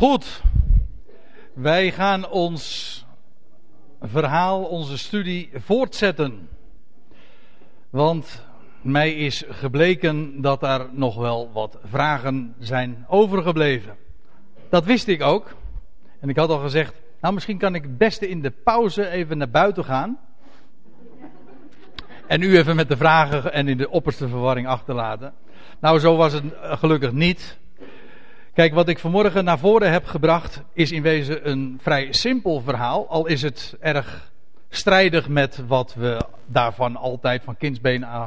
Goed, wij gaan ons verhaal, onze studie voortzetten. Want mij is gebleken dat er nog wel wat vragen zijn overgebleven. Dat wist ik ook. En ik had al gezegd, nou misschien kan ik het beste in de pauze even naar buiten gaan. En u even met de vragen en in de opperste verwarring achterlaten. Nou, zo was het gelukkig niet. Kijk, wat ik vanmorgen naar voren heb gebracht is in wezen een vrij simpel verhaal. Al is het erg strijdig met wat we daarvan altijd van kindsbeen uh,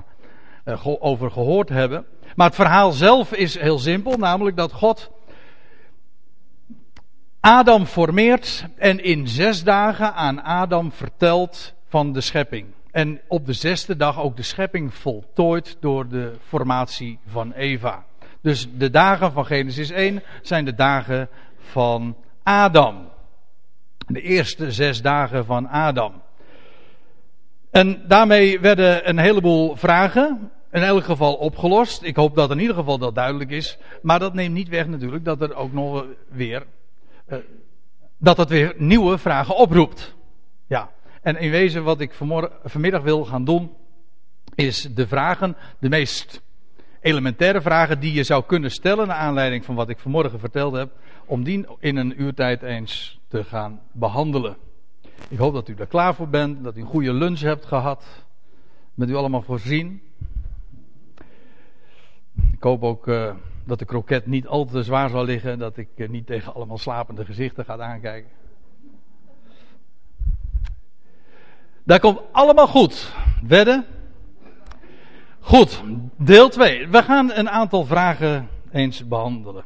over gehoord hebben. Maar het verhaal zelf is heel simpel, namelijk dat God Adam formeert en in zes dagen aan Adam vertelt van de schepping. En op de zesde dag ook de schepping voltooid door de formatie van Eva. Dus de dagen van Genesis 1 zijn de dagen van Adam. De eerste zes dagen van Adam. En daarmee werden een heleboel vragen in elk geval opgelost. Ik hoop dat in ieder geval dat duidelijk is. Maar dat neemt niet weg natuurlijk dat er ook nog weer. Uh, dat het weer nieuwe vragen oproept. Ja. En in wezen wat ik vanmiddag wil gaan doen. Is de vragen, de meest elementaire vragen die je zou kunnen stellen naar aanleiding van wat ik vanmorgen verteld heb, om die in een uurtijd eens te gaan behandelen. Ik hoop dat u er klaar voor bent, dat u een goede lunch hebt gehad, met u allemaal voorzien. Ik hoop ook uh, dat de kroket niet al te zwaar zal liggen, dat ik uh, niet tegen allemaal slapende gezichten ga aankijken. Dat komt allemaal goed. Wedden? Goed, deel 2. We gaan een aantal vragen eens behandelen.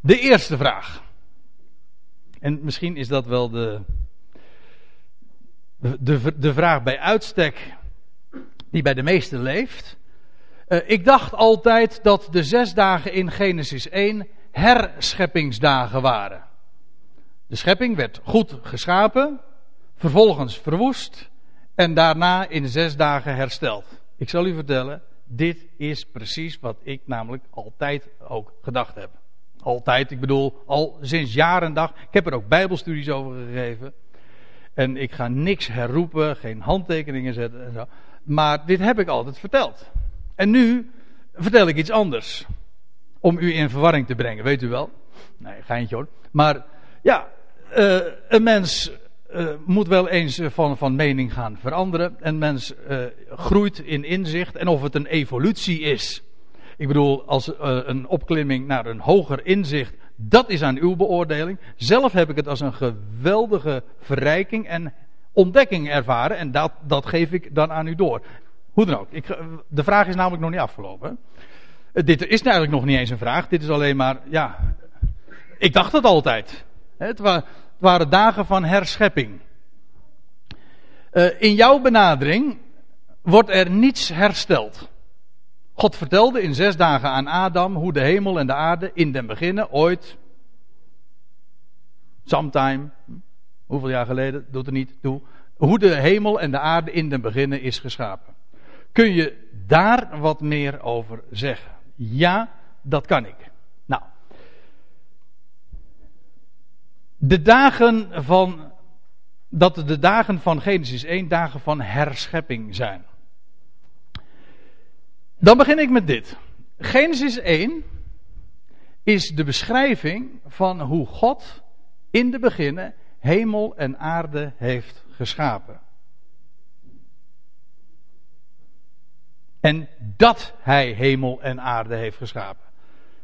De eerste vraag. En misschien is dat wel de, de, de vraag bij uitstek die bij de meesten leeft. Uh, ik dacht altijd dat de zes dagen in Genesis 1 herscheppingsdagen waren. De schepping werd goed geschapen, vervolgens verwoest en daarna in zes dagen hersteld. Ik zal u vertellen, dit is precies wat ik namelijk altijd ook gedacht heb. Altijd, ik bedoel, al sinds jaar en dag. Ik heb er ook bijbelstudies over gegeven. En ik ga niks herroepen, geen handtekeningen zetten en zo. Maar dit heb ik altijd verteld. En nu vertel ik iets anders. Om u in verwarring te brengen, weet u wel. Nee, geintje hoor. Maar ja, uh, een mens uh, moet wel eens eh, van, van mening gaan veranderen. En mens uh, groeit in inzicht. En of het een evolutie is. Ik bedoel, als een opklimming naar een hoger inzicht. Dat is aan uw beoordeling. Zelf heb ik het als een geweldige verrijking en ontdekking ervaren. En dat, dat geef ik dan aan u door. Hoe dan ook. Ik, de vraag is namelijk nog niet afgelopen. Dit is eigenlijk nog niet eens een vraag. Dit is alleen maar, ja. Ik dacht het altijd. Het was, waren dagen van herschepping. Uh, in jouw benadering wordt er niets hersteld. God vertelde in zes dagen aan Adam hoe de hemel en de aarde in den beginnen, ooit, sometime, hoeveel jaar geleden, doet er niet toe, hoe de hemel en de aarde in den beginnen is geschapen. Kun je daar wat meer over zeggen? Ja, dat kan ik. De dagen van, dat de dagen van Genesis 1 dagen van herschepping zijn. Dan begin ik met dit. Genesis 1 is de beschrijving van hoe God in de beginnen hemel en aarde heeft geschapen. En dat hij hemel en aarde heeft geschapen.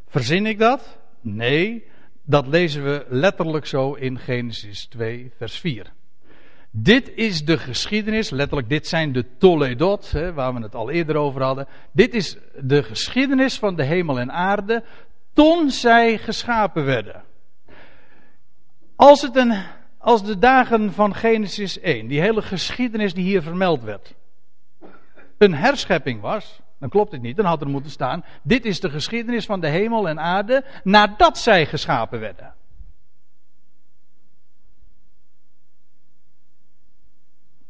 Verzin ik dat? Nee, dat lezen we letterlijk zo in Genesis 2, vers 4. Dit is de geschiedenis, letterlijk, dit zijn de Toledot, hè, waar we het al eerder over hadden. Dit is de geschiedenis van de hemel en aarde toen zij geschapen werden. Als, het een, als de dagen van Genesis 1, die hele geschiedenis die hier vermeld werd, een herschepping was, dan klopt het niet. Dan had er moeten staan: Dit is de geschiedenis van de hemel en aarde nadat zij geschapen werden.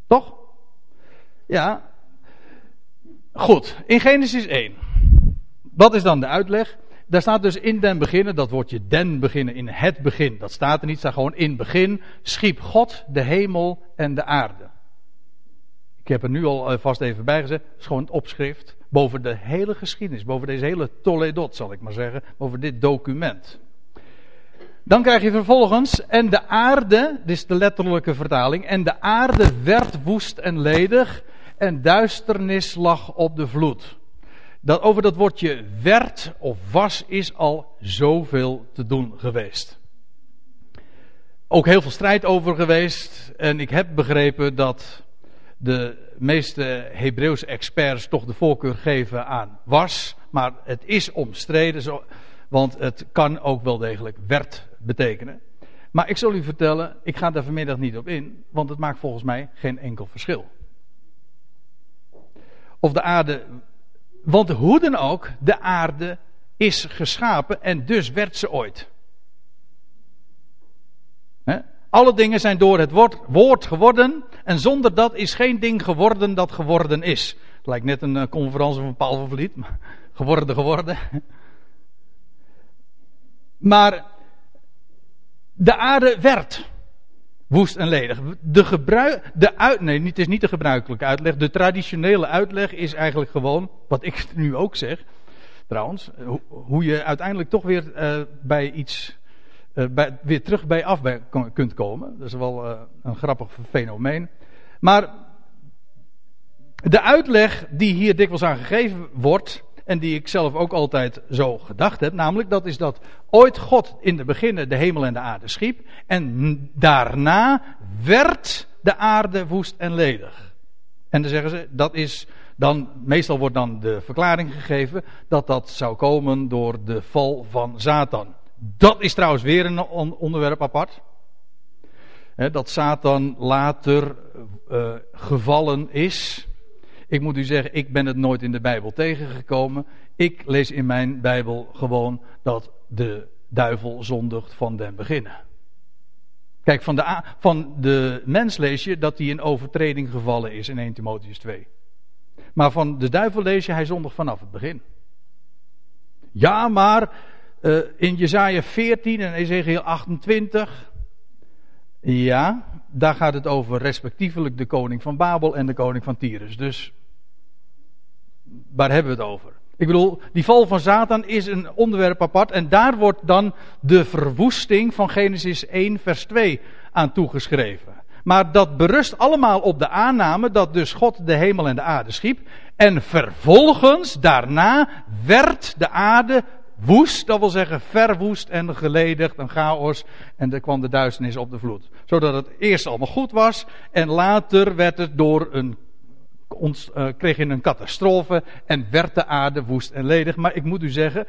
Toch? Ja. Goed, in Genesis 1. Wat is dan de uitleg? daar staat dus in den beginnen, dat woordje den beginnen, in het begin. Dat staat er niet, staat gewoon in begin. Schiep God de hemel en de aarde. Ik heb er nu al eh, vast even bij gezet. Het is gewoon het opschrift. Boven de hele geschiedenis. Boven deze hele Toledot, zal ik maar zeggen. Over dit document. Dan krijg je vervolgens. En de aarde. Dit is de letterlijke vertaling. En de aarde werd woest en ledig. En duisternis lag op de vloed. Dat, over dat woordje werd of was is al zoveel te doen geweest. Ook heel veel strijd over geweest. En ik heb begrepen dat de meeste Hebreeuwse experts toch de voorkeur geven aan was. Maar het is omstreden, want het kan ook wel degelijk werd betekenen. Maar ik zal u vertellen, ik ga daar vanmiddag niet op in, want het maakt volgens mij geen enkel verschil. Of de aarde, want hoe dan ook, de aarde is geschapen en dus werd ze ooit. Alle dingen zijn door het woord, woord, geworden. En zonder dat is geen ding geworden dat geworden is. Het lijkt net een uh, conferentie van Paul van Vliet. Maar geworden, geworden. Maar de aarde werd woest en ledig. De gebruik, de uit, nee, het is niet de gebruikelijke uitleg. De traditionele uitleg is eigenlijk gewoon, wat ik nu ook zeg, trouwens, hoe je uiteindelijk toch weer uh, bij iets bij, weer terug bij af kunt komen. Dat is wel uh, een grappig fenomeen. Maar de uitleg die hier dikwijls aan gegeven wordt, en die ik zelf ook altijd zo gedacht heb, namelijk dat is dat ooit God in de beginnen de hemel en de aarde schiep, en daarna werd de aarde woest en ledig. En dan zeggen ze, dat is dan, meestal wordt dan de verklaring gegeven dat dat zou komen door de val van Satan. Dat is trouwens weer een onderwerp apart. dat Satan later uh, gevallen is. Ik moet u zeggen, ik ben het nooit in de Bijbel tegengekomen. Ik lees in mijn Bijbel gewoon dat de duivel zondigt van den beginnen. Kijk, van de, van de mens lees je dat hij in overtreding gevallen is in 1 Timotheus 2. Maar van de duivel lees je hij zondigt vanaf het begin. Ja, maar uh, in Jezaja 14 en Ezekiel 28. Ja, daar gaat het over respectievelijk de koning van Babel en de koning van Tyrus. Dus waar hebben we het over? Ik bedoel, die val van Satan is een onderwerp apart en daar wordt dan de verwoesting van Genesis 1 vers 2 aan toegeschreven. Maar dat berust allemaal op de aanname dat dus God de hemel en de aarde schiep. En vervolgens, daarna, werd de aarde woest, dat wil zeggen verwoest en geledigd, een chaos. En er kwam de duisternis op de vloed. Zodat het eerst allemaal goed was en later werd het door een, ons, uh, kreeg je een catastrofe en werd de aarde woest en ledig. Maar ik moet u zeggen,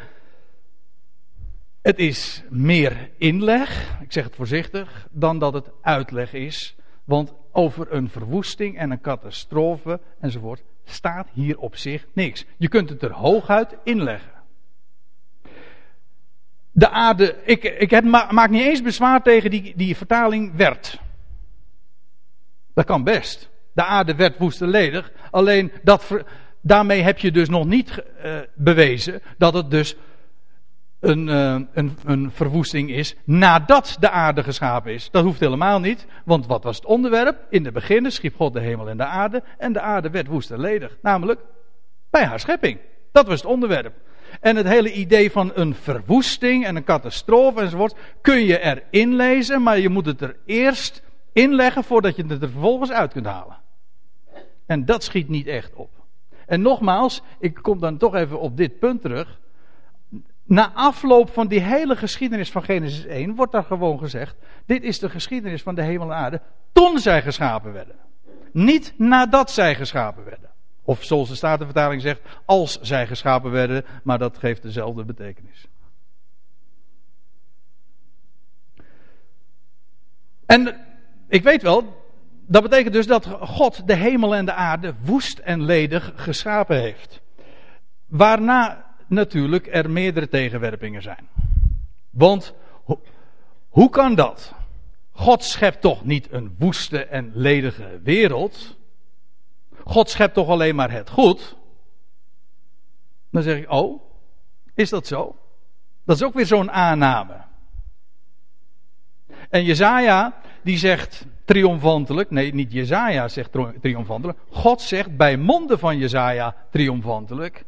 het is meer inleg, ik zeg het voorzichtig, dan dat het uitleg is. Want over een verwoesting en een catastrofe enzovoort staat hier op zich niks. Je kunt het er hooguit inleggen de aarde. Ik, ik maak niet eens bezwaar tegen die, die vertaling werd. Dat kan best. De aarde werd woest en ledig. Alleen dat, daarmee heb je dus nog niet uh, bewezen dat het dus een, uh, een, een verwoesting is nadat de aarde geschapen is. Dat hoeft helemaal niet, want wat was het onderwerp? In de beginnen schiep God de hemel en de aarde en de aarde werd woest en ledig. Namelijk bij haar schepping. Dat was het onderwerp. En het hele idee van een verwoesting en een catastrofe enzovoort kun je erin lezen, maar je moet het er eerst inleggen voordat je het er vervolgens uit kunt halen. En dat schiet niet echt op. En nogmaals, ik kom dan toch even op dit punt terug. Na afloop van die hele geschiedenis van Genesis 1 wordt daar gewoon gezegd: dit is de geschiedenis van de hemel en aarde toen zij geschapen werden. Niet nadat zij geschapen werden. Of zoals de Statenvertaling zegt, als zij geschapen werden, maar dat geeft dezelfde betekenis. En ik weet wel, dat betekent dus dat God de hemel en de aarde woest en ledig geschapen heeft. Waarna natuurlijk er meerdere tegenwerpingen zijn. Want hoe kan dat? God schept toch niet een woeste en ledige wereld? God schept toch alleen maar het goed? Dan zeg ik, oh, is dat zo? Dat is ook weer zo'n aanname. En Jezaja, die zegt triomfantelijk, nee, niet Jezaja zegt triomfantelijk, God zegt bij monden van Jezaja triomfantelijk,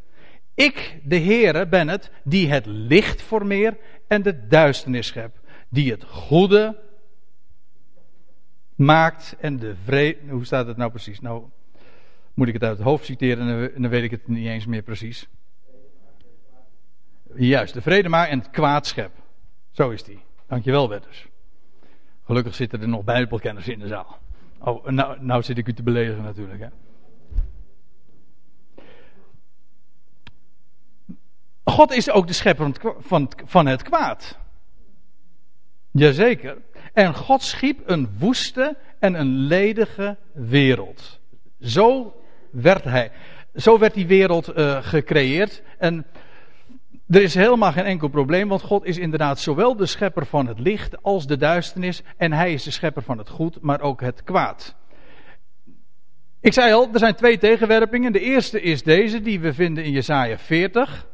ik, de Heere, ben het die het licht formeer en de duisternis schep, die het goede maakt en de vrede. Hoe staat het nou precies? Nou, moet ik het uit het hoofd citeren en dan weet ik het niet eens meer precies. Juist, de vrede maakt en het kwaad schep. Zo is die. Dankjewel, Wetters. Gelukkig zitten er nog bijbelkenners in de zaal. Oh, nou, nou zit ik u te beledigen natuurlijk. Hè. God is ook de schepper van het kwaad. Jazeker. En God schiep een woeste en een ledige wereld. Zo werd hij. Zo werd die wereld uh, gecreëerd. En er is helemaal geen enkel probleem, want God is inderdaad zowel de schepper van het licht als de duisternis. En hij is de schepper van het goed, maar ook het kwaad. Ik zei al, er zijn twee tegenwerpingen. De eerste is deze, die we vinden in Jesaja 40.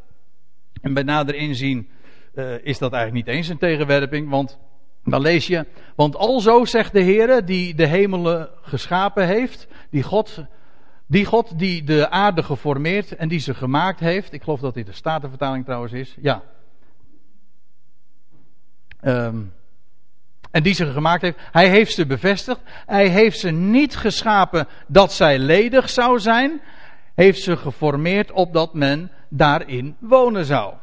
En bij nader inzien uh, is dat eigenlijk niet eens een tegenwerping, want dan lees je, want alzo zegt de Heer die de hemelen geschapen heeft, die God, die God die de aarde geformeerd en die ze gemaakt heeft. Ik geloof dat dit de Statenvertaling trouwens is. Ja. Um, en die ze gemaakt heeft. Hij heeft ze bevestigd. Hij heeft ze niet geschapen dat zij ledig zou zijn. Heeft ze geformeerd opdat men daarin wonen zou.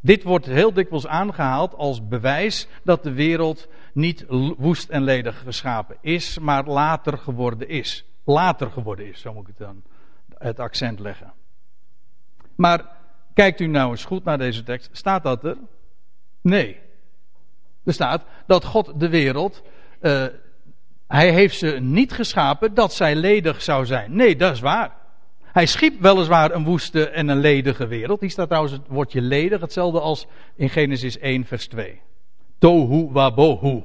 Dit wordt heel dikwijls aangehaald als bewijs dat de wereld niet woest en ledig geschapen is, maar later geworden is. Later geworden is, zo moet ik dan het accent leggen. Maar kijkt u nou eens goed naar deze tekst. Staat dat er? Nee. Er staat dat God de wereld. Uh, hij heeft ze niet geschapen dat zij ledig zou zijn. Nee, dat is waar. Hij schiep weliswaar een woeste en een ledige wereld. Die staat trouwens het woordje ledig, hetzelfde als in Genesis 1, vers 2. Tohu wabohu.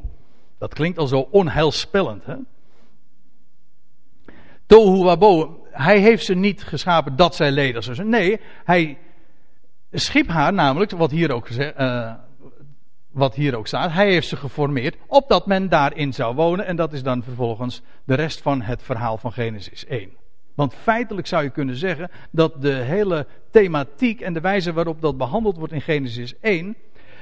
Dat klinkt al zo onheilspellend, hè? Tohu wabohu. Hij heeft ze niet geschapen dat zij ledig zijn. Nee, hij schiep haar namelijk, wat hier ook, uh, wat hier ook staat, hij heeft ze geformeerd opdat men daarin zou wonen. En dat is dan vervolgens de rest van het verhaal van Genesis 1. Want feitelijk zou je kunnen zeggen dat de hele thematiek en de wijze waarop dat behandeld wordt in Genesis 1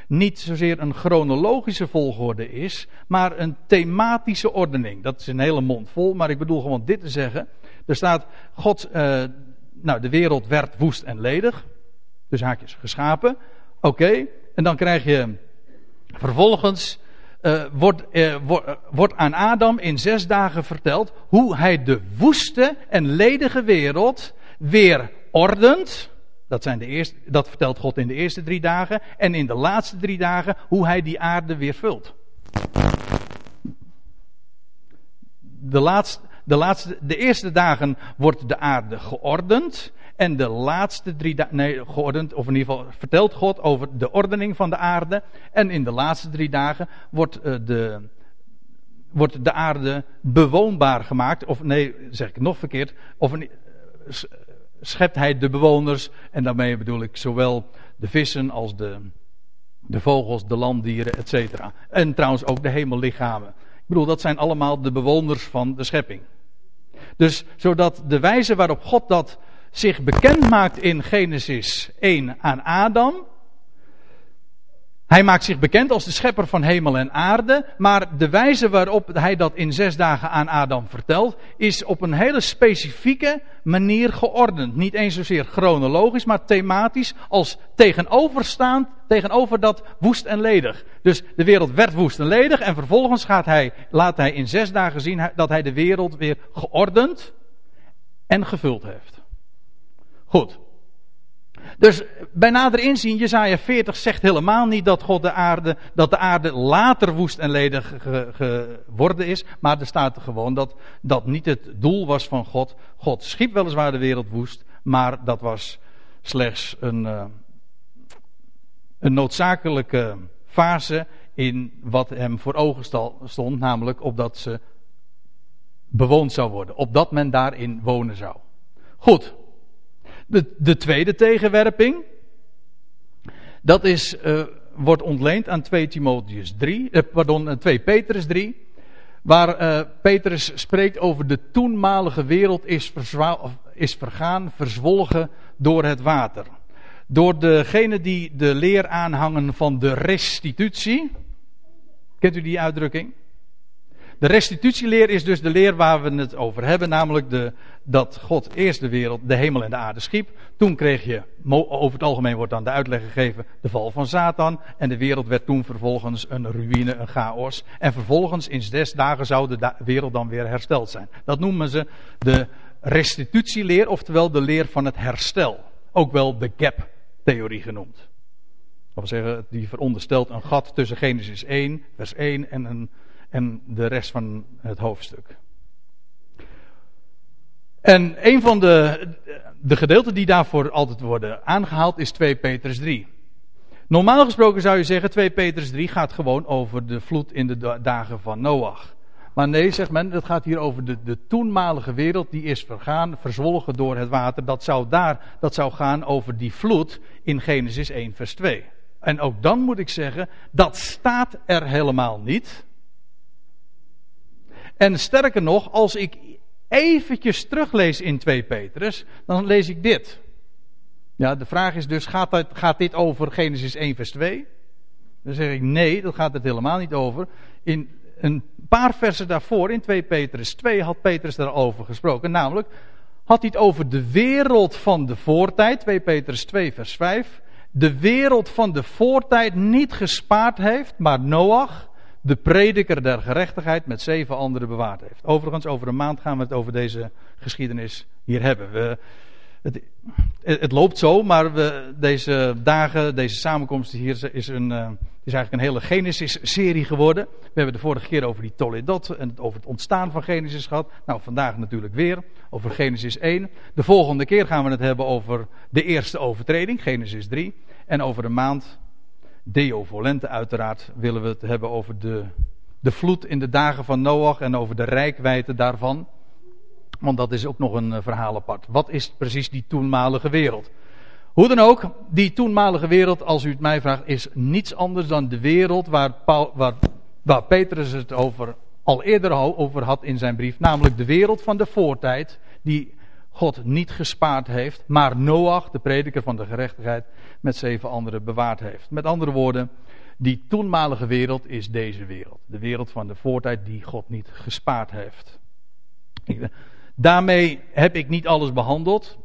niet zozeer een chronologische volgorde is, maar een thematische ordening. Dat is een hele mond vol, maar ik bedoel gewoon dit te zeggen. Er staat, God, uh, nou de wereld werd woest en ledig, dus haakjes geschapen. Oké, en dan krijg je vervolgens uh, wordt, uh, wordt aan Adam in zes dagen verteld hoe hij de woeste en ledige wereld weer ordent. Dat, zijn de dat vertelt God in de eerste drie dagen. En in de laatste drie dagen hoe hij die aarde weer vult. De, laatste, de, laatste, de eerste dagen wordt de aarde geordend. En de laatste drie dagen, nee, geordend, of in ieder geval vertelt God over de ordening van de aarde. En in de laatste drie dagen wordt, uh, de, wordt de aarde bewoonbaar gemaakt. Of nee, zeg ik nog verkeerd. Of een, schept hij de bewoners. En daarmee bedoel ik zowel de vissen als de, de vogels, de landdieren, etc. En trouwens ook de hemellichamen. Ik bedoel, dat zijn allemaal de bewoners van de schepping. Dus zodat de wijze waarop God dat zich bekend maakt in Genesis 1 aan Adam. Hij maakt zich bekend als de schepper van hemel en aarde, maar de wijze waarop hij dat in zes dagen aan Adam vertelt, is op een hele specifieke manier geordend. Niet eens zozeer chronologisch, maar thematisch als tegenoverstaand tegenover dat woest en ledig. Dus de wereld werd woest en ledig en vervolgens gaat hij, laat hij in zes dagen zien dat hij de wereld weer geordend en gevuld heeft. Goed. Dus bij nader inzien, Jezaja 40 zegt helemaal niet dat God de aarde, dat de aarde later woest en ledig geworden is. Maar er staat gewoon dat dat niet het doel was van God. God schiep weliswaar de wereld woest, maar dat was slechts een, uh, een noodzakelijke fase in wat hem voor ogen stond. Namelijk opdat ze bewoond zou worden. Opdat men daarin wonen zou. Goed. De, de tweede tegenwerping. Dat is uh, wordt ontleend aan 2 Timotheus 3, eh, pardon, 2 Petrus 3, waar uh, Petrus spreekt over de toenmalige wereld is, is vergaan, verzwolgen door het water. Door degene die de leer aanhangen van de restitutie. Kent u die uitdrukking? De restitutieleer is dus de leer waar we het over hebben, namelijk de, dat God eerst de wereld, de hemel en de aarde schiep. Toen kreeg je, over het algemeen wordt dan de uitleg gegeven, de val van Satan. En de wereld werd toen vervolgens een ruïne, een chaos. En vervolgens in zes dagen zou de wereld dan weer hersteld zijn. Dat noemen ze de restitutieleer, oftewel de leer van het herstel. Ook wel de gap-theorie genoemd. Dat wil zeggen, die veronderstelt een gat tussen Genesis 1, vers 1 en en de rest van het hoofdstuk. En een van de, de gedeelten die daarvoor altijd worden aangehaald is 2 Petrus 3. Normaal gesproken zou je zeggen 2 Petrus 3 gaat gewoon over de vloed in de dagen van Noach. Maar nee, zegt men, het gaat hier over de, de toenmalige wereld die is vergaan, verzwolgen door het water. Dat zou, daar, dat zou gaan over die vloed in Genesis 1 vers 2. En ook dan moet ik zeggen, dat staat er helemaal niet. En sterker nog, als ik eventjes teruglees in 2 Petrus, dan lees ik dit. Ja, de vraag is dus, gaat, gaat dit over Genesis 1 vers 2? Dan zeg ik nee, dat gaat het helemaal niet over. In een paar versen daarvoor, in 2 Petrus 2, had Petrus daarover gesproken. Namelijk, had hij het over de wereld van de voortijd, 2 Petrus 2 vers 5. De wereld van de voortijd niet gespaard heeft, maar Noach, de prediker der gerechtigheid met zeven anderen bewaard heeft. Overigens, over een maand gaan we het over deze geschiedenis hier hebben. We, het, loopt zo, maar we, deze dagen, deze samenkomst hier is, een, uh, is eigenlijk een hele Genesis-serie geworden. We hebben de vorige keer over die Toledot en over het ontstaan van Genesis gehad. Nou, vandaag natuurlijk weer over Genesis 1. De volgende keer gaan we het hebben over de eerste overtreding, Genesis 3. En over een maand Deo volente uiteraard willen we het hebben over de, de vloed in de dagen van Noach en over de rijkwijde daarvan. Want dat is ook nog een eh, verhaal apart. Wat is precies die toenmalige wereld? Hoe dan ook, die toenmalige wereld, als u het mij vraagt, is niets anders dan de wereld waar, Paul, waar, waar Petrus het over, al eerder over had in zijn brief. Namelijk de wereld van de voortijd, die God niet gespaard heeft, maar Noach, de prediker van de gerechtigheid, met zeven anderen bewaard heeft. Met andere woorden, die toenmalige wereld is deze wereld. De wereld van de voortijd die God niet gespaard heeft. Daarmee heb ik niet alles behandeld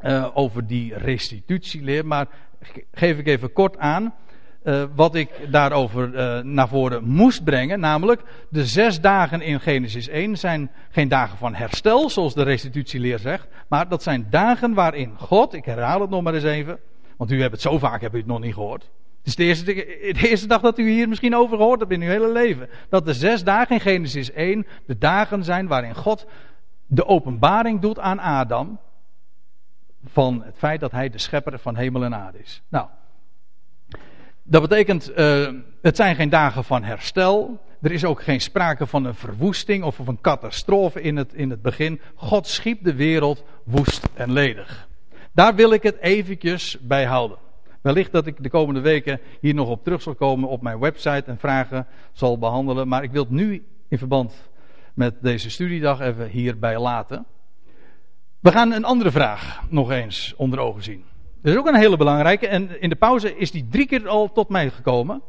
uh, over die restitutieleer, maar geef ik even kort aan uh, wat ik daarover uh, naar voren moest brengen. Namelijk, de zes dagen in Genesis 1 zijn geen dagen van herstel, zoals de restitutieleer zegt. Maar dat zijn dagen waarin God, ik herhaal het nog maar eens even, want u hebt het zo vaak, hebt u het nog niet gehoord. Het is de eerste, de eerste dag dat u hier misschien over gehoord hebt in uw hele leven. Dat de zes dagen in Genesis 1 de dagen zijn waarin God de openbaring doet aan Adam. Van het feit dat hij de schepper van hemel en aarde is. Nou, dat betekent, uh, het zijn geen dagen van herstel. Er is ook geen sprake van een verwoesting of een catastrofe in het, in het begin. God schiep de wereld woest en ledig. Daar wil ik het eventjes bij houden. Wellicht dat ik de komende weken hier nog op terug zal komen op mijn website en vragen zal behandelen. Maar ik wil het nu in verband met deze studiedag even hierbij laten. We gaan een andere vraag nog eens onder ogen zien. Dat is ook een hele belangrijke. En in de pauze is die drie keer al tot mij gekomen.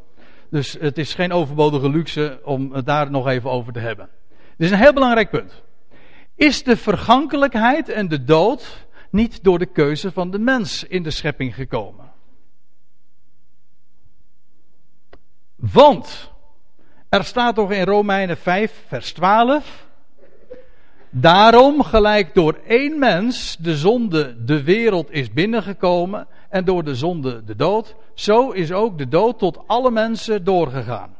Dus het is geen overbodige luxe om het daar nog even over te hebben. Dit is een heel belangrijk punt. Is de vergankelijkheid en de dood niet door de keuze van de mens in de schepping gekomen? Want er staat toch in Romeinen 5, vers 12. Daarom, gelijk door één mens de zonde de wereld is binnengekomen en door de zonde de dood, zo is ook de dood tot alle mensen doorgegaan.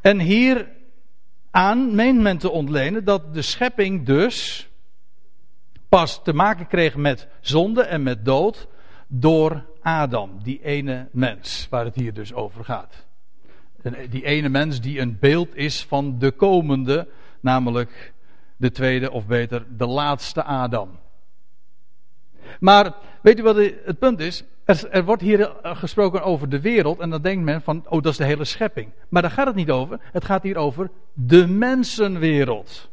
En hier aan meent men te ontlenen dat de schepping dus pas te maken kreeg met zonde en met dood door Adam, die ene mens, waar het hier dus over gaat. Die ene mens die een beeld is van de komende namelijk de tweede, of beter, de laatste Adam. Maar weet u wat het punt is? Er, wordt hier eh, gesproken over de wereld en dan denkt men van, oh dat is de hele schepping. Maar daar gaat het niet over. Het gaat hier over de mensenwereld.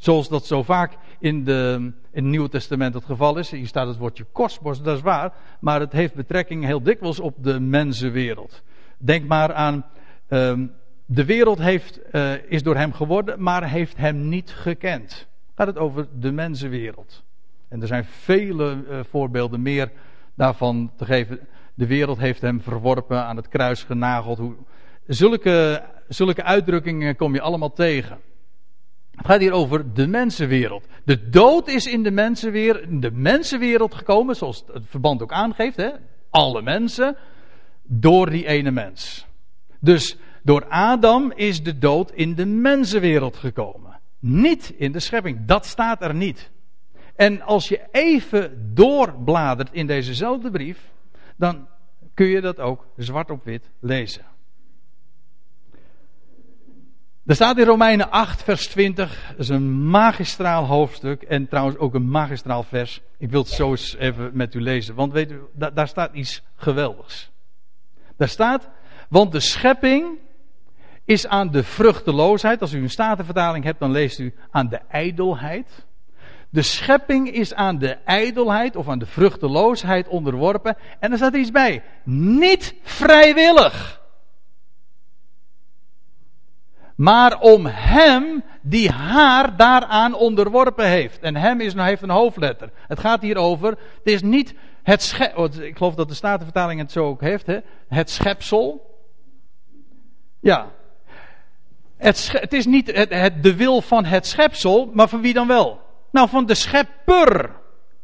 Zoals dat zo vaak in, de, in het Nieuwe Testament het geval is. Hier staat het woordje kosmos, dat is waar. Maar het heeft betrekking heel dikwijls op de mensenwereld. Denk maar aan, um, de wereld heeft, uh, is door hem geworden, maar heeft hem niet gekend. Gaat het over de mensenwereld. En er zijn vele uh, voorbeelden meer daarvan te geven. De wereld heeft hem verworpen, aan het kruis genageld. Hoe, zulke, zulke uitdrukkingen kom je allemaal tegen. Het gaat hier over de mensenwereld. De dood is in de mensenwereld, de mensenwereld gekomen, zoals het verband ook aangeeft. Hè? Alle mensen, door die ene mens. Dus door Adam is de dood in de mensenwereld gekomen. Niet in de schepping. Dat staat er niet. En als je even doorbladert in dezezelfde brief, dan kun je dat ook zwart op wit lezen. Er staat in Romeinen 8, vers 20. Dat is een magistraal hoofdstuk. En trouwens ook een magistraal vers. Ik wil het zo eens even met u lezen. Want weet u, daar staat iets geweldigs. Daar staat. Want de schepping is aan de vruchteloosheid. Als u een statenvertaling hebt, dan leest u aan de ijdelheid. De schepping is aan de ijdelheid of aan de vruchteloosheid onderworpen. En er staat iets bij. Niet vrijwillig. Maar om hem die haar daaraan onderworpen heeft. En hem is, heeft een hoofdletter. Het gaat hier over, het is niet het schepsel, oh, ik geloof dat de Statenvertaling het zo ook heeft, hè? het schepsel. Ja. Het, het is niet het, de wil van het schepsel, maar van wie dan wel? Nou, van de schepper.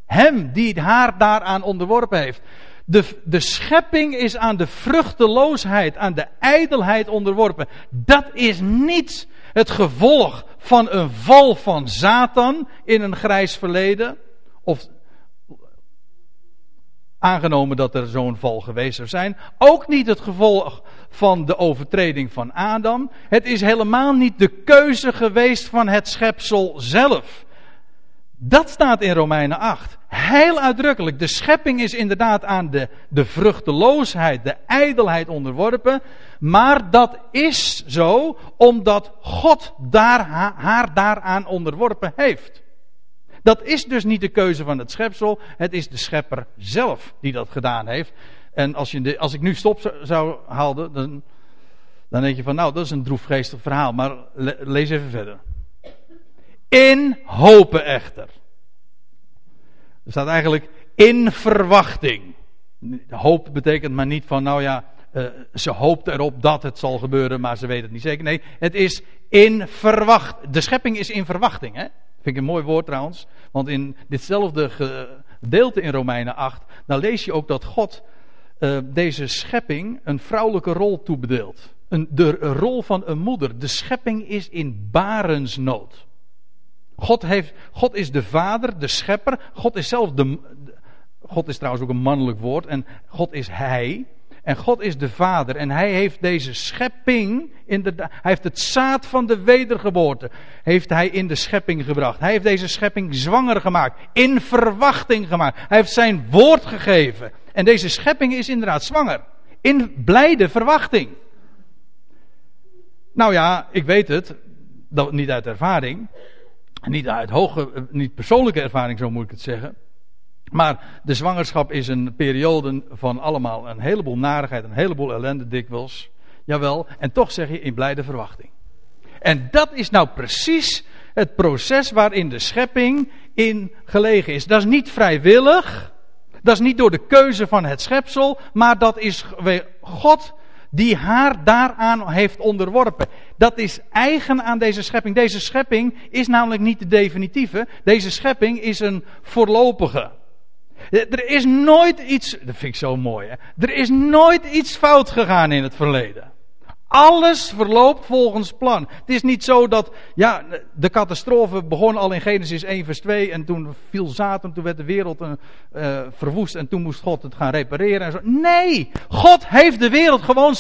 Hem die haar daaraan onderworpen heeft. De, de schepping is aan de vruchteloosheid, aan de ijdelheid onderworpen. Dat is niet het gevolg van een val van Satan in een grijs verleden. Of aangenomen dat er zo'n val geweest zou zijn. Ook niet het gevolg van de overtreding van Adam. Het is helemaal niet de keuze geweest van het schepsel zelf. Dat staat in Romeinen 8. Heel uitdrukkelijk. De schepping is inderdaad aan de, de vruchteloosheid, de ijdelheid onderworpen. Maar dat is zo omdat God daar, haar daaraan onderworpen heeft. Dat is dus niet de keuze van het schepsel. Het is de schepper zelf die dat gedaan heeft. En als, je de, als ik nu stop zou houden, dan, dan denk je van nou, dat is een droefgeestig verhaal. Maar lees even verder. In hopen echter. Er staat eigenlijk in verwachting. Hoop betekent maar niet van, nou ja, uh, ze hoopt erop dat het zal gebeuren, maar ze weet het niet zeker. Nee, het is in verwachting. De schepping is in verwachting, hè? Vind ik een mooi woord trouwens. Want in ditzelfde gedeelte in Romeinen 8, dan lees je ook dat God uh, deze schepping een vrouwelijke rol toebedeelt. Een, de rol van een moeder. De schepping is in barensnood. God, heeft, God is de vader, de schepper. God is zelf de. God is trouwens ook een mannelijk woord. En God is hij. En God is de vader. En hij heeft deze schepping. Inderdaad, hij heeft het zaad van de wedergeboorte. Heeft hij in de schepping gebracht. Hij heeft deze schepping zwanger gemaakt. In verwachting gemaakt. Hij heeft zijn woord gegeven. En deze schepping is inderdaad zwanger. In blijde verwachting. Nou ja, ik weet het. Dat, niet uit ervaring. Niet uit hoge, niet persoonlijke ervaring, zo moet ik het zeggen. Maar de zwangerschap is een periode van allemaal een heleboel narigheid, een heleboel ellende dikwijls. Jawel, en toch zeg je in blijde verwachting. En dat is nou precies het proces waarin de schepping in gelegen is. Dat is niet vrijwillig. Dat is niet door de keuze van het schepsel, maar dat is God die haar daaraan heeft onderworpen. Dat is eigen aan deze schepping. Deze schepping is namelijk niet de definitieve. Deze schepping is een voorlopige. Er is nooit iets, dat vind ik zo mooi, hè? er is nooit iets fout gegaan in het verleden. Alles verloopt volgens plan. Het is niet zo dat, ja, de catastrofe begon al in Genesis 1 vers 2 en toen viel Satan, toen werd de wereld uh, verwoest en toen moest God het gaan repareren en zo. Nee, God heeft de wereld gewoon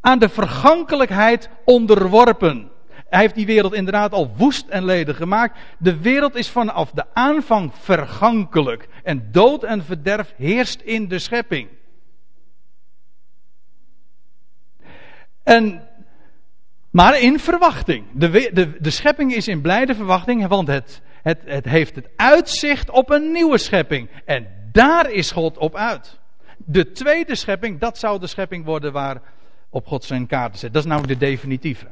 aan de vergankelijkheid onderworpen. Hij heeft die wereld inderdaad al woest en ledig gemaakt. De wereld is vanaf de aanvang vergankelijk. En dood en verderf heerst in de schepping. En, maar in verwachting. De, de, de schepping is in blijde verwachting, want het, het, het heeft het uitzicht op een nieuwe schepping. En daar is God op uit. De tweede schepping, dat zou de schepping worden waar op God zijn kaarten zet. Dat is nou de definitieve.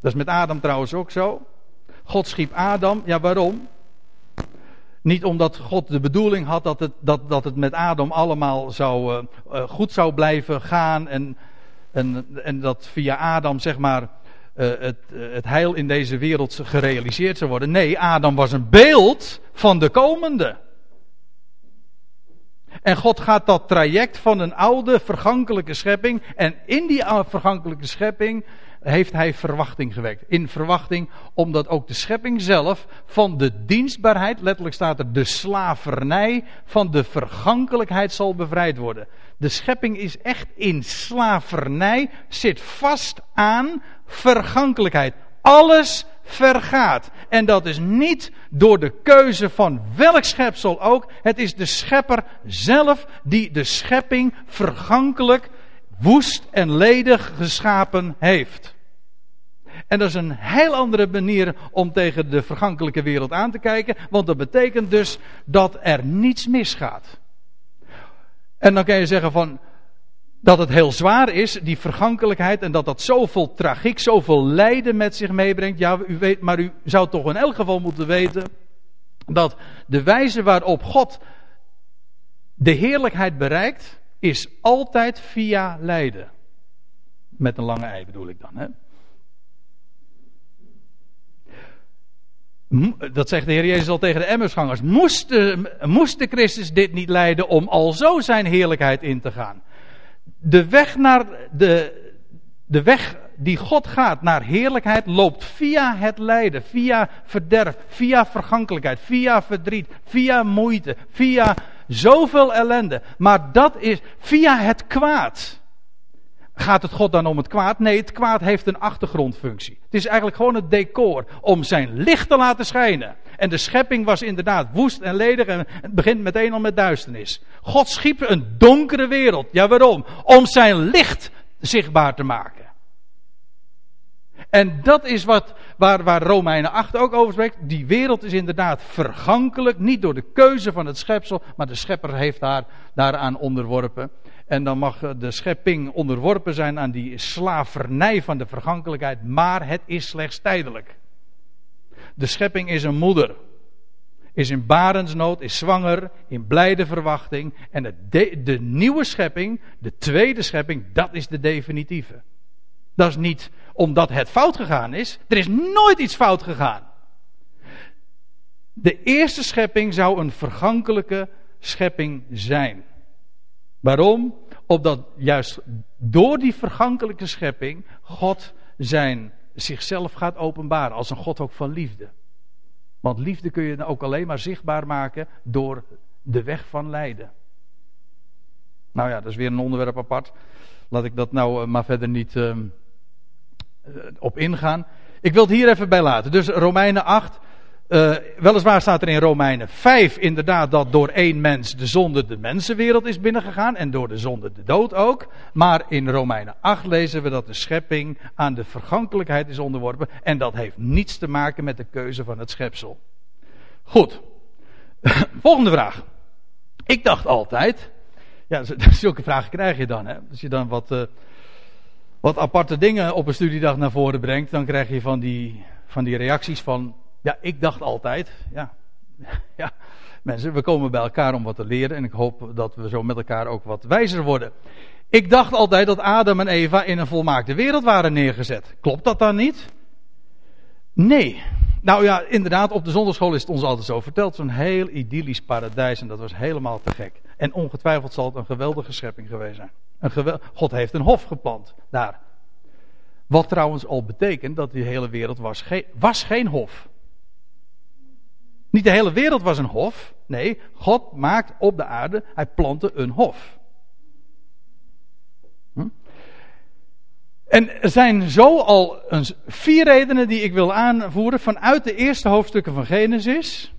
Dat is met Adam trouwens ook zo. God schiep Adam. Ja, waarom? Niet omdat God de bedoeling had dat het, dat, dat het met Adam allemaal zou, uh, goed zou blijven gaan. En, en, en dat via Adam, zeg maar, uh, het, het heil in deze wereld gerealiseerd zou worden. Nee, Adam was een beeld van de komende. En God gaat dat traject van een oude, vergankelijke schepping. En in die vergankelijke schepping heeft hij verwachting gewekt. In verwachting, omdat ook de schepping zelf van de dienstbaarheid, letterlijk staat er de slavernij, van de vergankelijkheid zal bevrijd worden. De schepping is echt in slavernij, zit vast aan vergankelijkheid. Alles vergaat. En dat is niet door de keuze van welk schepsel ook. Het is de schepper zelf die de schepping vergankelijk, woest en ledig geschapen heeft. En dat is een heel andere manier om tegen de vergankelijke wereld aan te kijken, want dat betekent dus dat er niets misgaat. En dan kan je zeggen van, dat het heel zwaar is, die vergankelijkheid, en dat dat zoveel tragiek, zoveel lijden met zich meebrengt. Ja, u weet, maar u zou toch in elk geval moeten weten dat de wijze waarop God de heerlijkheid bereikt, is altijd via lijden. Met een lange ei bedoel ik dan. Hè? Dat zegt de Heer Jezus al tegen de Emmersgangers. Moest de, moest Christus dit niet lijden om al zo zijn heerlijkheid in te gaan? De weg naar de, de weg die God gaat naar heerlijkheid loopt via het lijden, via verderf, via vergankelijkheid, via verdriet, via moeite, via zoveel ellende. Maar dat is via het kwaad. Gaat het God dan om het kwaad? Nee, het kwaad heeft een achtergrondfunctie. Het is eigenlijk gewoon het decor om zijn licht te laten schijnen. En de schepping was inderdaad woest en ledig en het begint meteen al met duisternis. God schiep een donkere wereld. Ja, waarom? Om zijn licht zichtbaar te maken. En dat is wat, waar, waar Romeinen 8 ook over spreekt. Die wereld is inderdaad vergankelijk, niet door de keuze van het schepsel, maar de schepper heeft daar, daaraan onderworpen. En dan mag de schepping onderworpen zijn aan die slavernij van de vergankelijkheid, maar het is slechts tijdelijk. De schepping is een moeder. Is in barensnood, is zwanger, in blijde verwachting. En de, de nieuwe schepping, de tweede schepping, dat is de definitieve. Dat is niet omdat het fout gegaan is. Er is nooit iets fout gegaan. De eerste schepping zou een vergankelijke schepping zijn. Waarom? Opdat juist door die vergankelijke schepping God zijn zichzelf gaat openbaren als een God ook van liefde. Want liefde kun je ook alleen maar zichtbaar maken door de weg van lijden. Nou ja, dat is weer een onderwerp apart. Laat ik dat nou eh, maar verder niet uh, op ingaan. Ik wil het hier even bij laten. Dus Romeinen 8, uh, weliswaar staat er in Romeinen 5 inderdaad dat door één mens de zonde de mensenwereld is binnengegaan en door de zonde de dood ook. Maar in Romeinen 8 lezen we dat de schepping aan de vergankelijkheid is onderworpen en dat heeft niets te maken met de keuze van het schepsel. Goed, volgende vraag. Ik dacht altijd, ja, zulke vragen krijg je dan, hè? Als je dan wat, uh, wat aparte dingen op een studiedag naar voren brengt, dan krijg je van die, van die reacties van ja, ik dacht altijd, ja, ja, mensen, we komen bij elkaar om wat te leren en ik hoop dat we zo met elkaar ook wat wijzer worden. Ik dacht altijd dat Adam en Eva in een volmaakte wereld waren neergezet. Klopt dat dan niet? Nee. Nou ja, inderdaad, op de zondagschool is het ons altijd zo verteld. Zo'n heel idyllisch paradijs en dat was helemaal te gek. En ongetwijfeld zal het een geweldige schepping geweest zijn. Een. God heeft een hof geplant daar. Wat trouwens al betekent dat die hele wereld was, geen, was geen hof. Niet de hele wereld was een hof. Nee, God maakt op de aarde, hij plantte een hof. Hm? En er zijn zo al vier redenen die ik wil aanvoeren vanuit de eerste hoofdstukken van Genesis.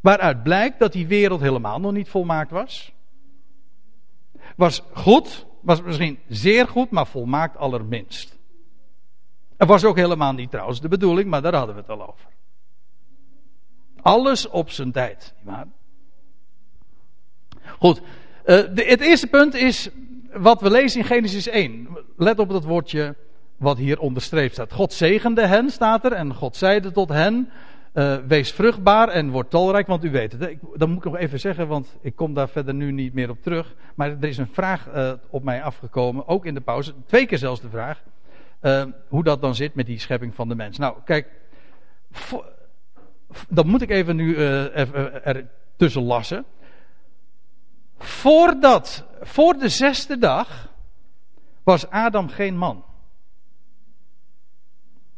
Waaruit blijkt dat die wereld helemaal nog niet volmaakt was. Was goed, was misschien zeer goed, maar volmaakt allerminst. Er was ook helemaal niet trouwens de bedoeling, maar daar hadden we het al over. Alles op zijn tijd. Maar... Goed, uh, de, het eerste punt is wat we lezen in Genesis 1. Let op dat woordje wat hier onderstreept staat. God zegende hen, staat er, en God zeide tot hen. Uh, wees vruchtbaar en word talrijk, want u weet het. Dat moet ik nog even zeggen, want ik kom daar verder nu niet meer op terug. Maar er is een vraag uh, op mij afgekomen, ook in de pauze. Twee keer zelfs de vraag. Hoe dat dan zit met die schepping van de mens. Nou, kijk. Voor, dat moet ik even nu even er tussen lassen. Voordat, voor de zesde dag, was Adam geen man.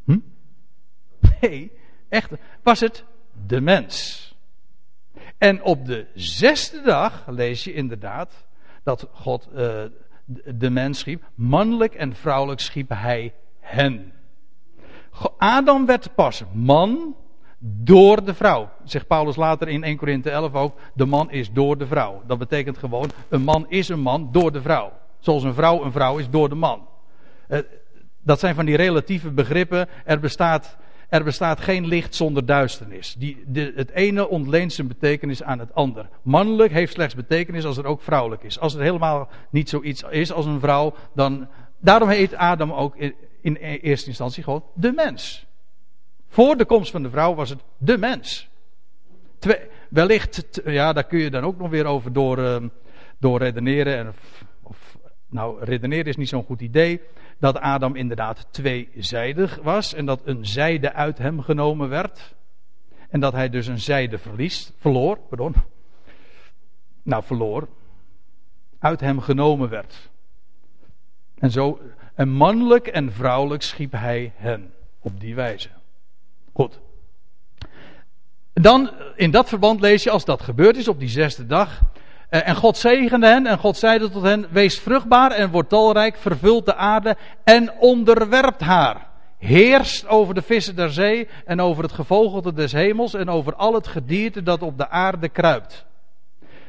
Hm? Nee, echt, was het de mens. En op de zesde dag lees je inderdaad dat God uh, de mens schiep. Mannelijk en vrouwelijk schiep hij hen. Adam werd pas man door de vrouw. Zegt Paulus later in 1 Korinthe 11 ook. De man is door de vrouw. Dat betekent gewoon, een man is een man door de vrouw. Zoals een vrouw een vrouw is door de man. Uh, dat zijn van die relatieve begrippen. Er bestaat, er bestaat geen licht zonder duisternis. Die, de, het ene ontleent zijn betekenis aan het ander. Mannelijk heeft slechts betekenis als er ook vrouwelijk is. Als er helemaal niet zoiets is als een vrouw, dan. Daarom heet Adam ook in, in eerste instantie gewoon de mens. Voor de komst van de vrouw was het de mens. Twee, wellicht, ja, daar kun je dan ook nog weer over door, uh, door redeneren. En, of, nou, redeneren is niet zo'n goed idee. Dat Adam inderdaad tweezijdig was. En dat een zijde uit hem genomen werd. En dat hij dus een zijde verliest, verloor. Pardon. Nou, verloor. Uit hem genomen werd. En zo, en mannelijk en vrouwelijk schiep hij hen. Op die wijze. Goed. Dan, in dat verband lees je, als dat gebeurd is op die zesde dag. Eh, en God zegende hen en God zeide tot hen: Wees vruchtbaar en word talrijk, vervult de aarde en onderwerpt haar. Heerst over de vissen der zee en over het gevogelte des hemels en over al het gedierte dat op de aarde kruipt.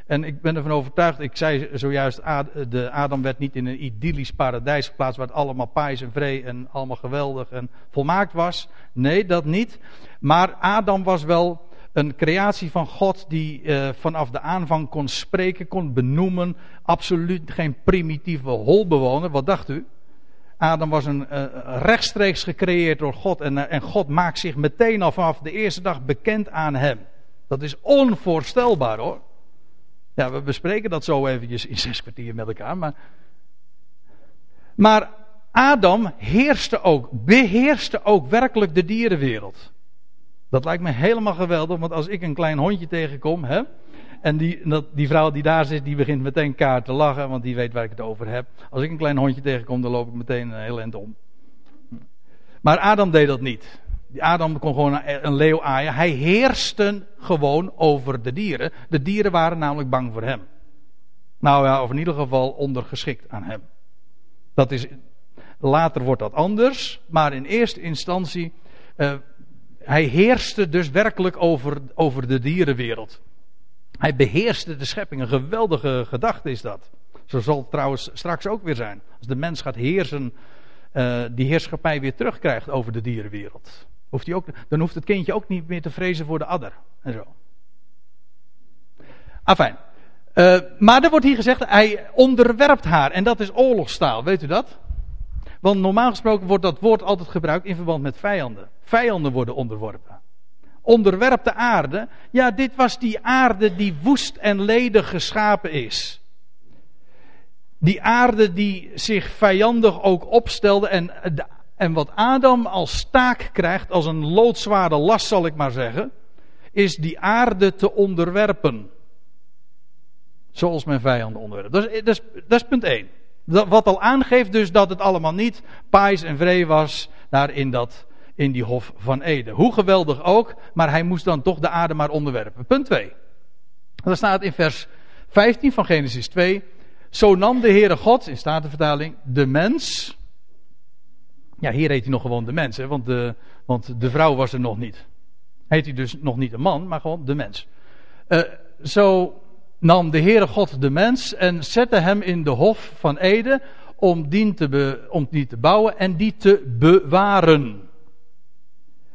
En ik ben ervan overtuigd, ik zei zojuist, de Adam werd niet in een idyllisch paradijs geplaatst waar het allemaal paais en vree en allemaal geweldig en volmaakt was. Nee, dat niet. Maar Adam was wel een creatie van God die uh, vanaf de aanvang kon spreken, kon benoemen. Absoluut geen primitieve holbewoner. Wat dacht u? Adam was een uh, rechtstreeks gecreëerd door God en, uh, en God maakt zich meteen al vanaf de eerste dag bekend aan hem. Dat is onvoorstelbaar hoor. Ja, we bespreken dat zo eventjes in zes kwartier met elkaar. Maar, maar Adam heerste ook, beheerste ook werkelijk de dierenwereld. Dat lijkt me helemaal geweldig, want als ik een klein hondje tegenkom, hè, en die, die vrouw die daar zit, die begint meteen kaart te lachen, want die weet waar ik het over heb. Als ik een klein hondje tegenkom, dan loop ik meteen een heel eind om. Maar Adam deed dat niet. Adam kon gewoon een leeuw aaien. Hij heerste gewoon over de dieren. De dieren waren namelijk bang voor hem. Nou ja, of in ieder geval ondergeschikt aan hem. Dat is, later wordt dat anders, maar in eerste instantie, uh, hij heerste dus werkelijk over, over de dierenwereld. Hij beheerste de schepping. Een geweldige gedachte is dat. Zo zal het trouwens straks ook weer zijn. Als de mens gaat heersen, uh, die heerschappij weer terugkrijgt over de dierenwereld. Ook, dan hoeft het kindje ook niet meer te vrezen voor de adder. En zo. Afijn. Uh, maar er wordt hier gezegd, hij onderwerpt haar. En dat is oorlogstaal, weet u dat? Want normaal gesproken wordt dat woord altijd gebruikt in verband met vijanden. Vijanden worden onderworpen. Onderwerp de aarde. Ja, dit was die aarde die woest en ledig geschapen is. Die aarde die zich vijandig ook opstelde en de en wat Adam als taak krijgt, als een loodzware last zal ik maar zeggen, is die aarde te onderwerpen. Zoals mijn vijanden onderwerpen. Dat is, dat is, dat is punt 1. Dat, wat al aangeeft dus dat het allemaal niet paais en vree was daar in, dat, in die hof van Eden. Hoe geweldig ook, maar hij moest dan toch de aarde maar onderwerpen. Punt 2. Dan staat in vers 15 van Genesis 2. Zo nam de Heere God, in Statenvertaling, de mens Ja, hier heet hij nog gewoon de mens, hè, want, de, want de vrouw was er nog niet. Heet hij dus nog niet een man, maar gewoon de mens. Uh, zo nam de Heere God de mens en zette hem in de hof van Eden om die te, om die te bouwen en die te bewaren.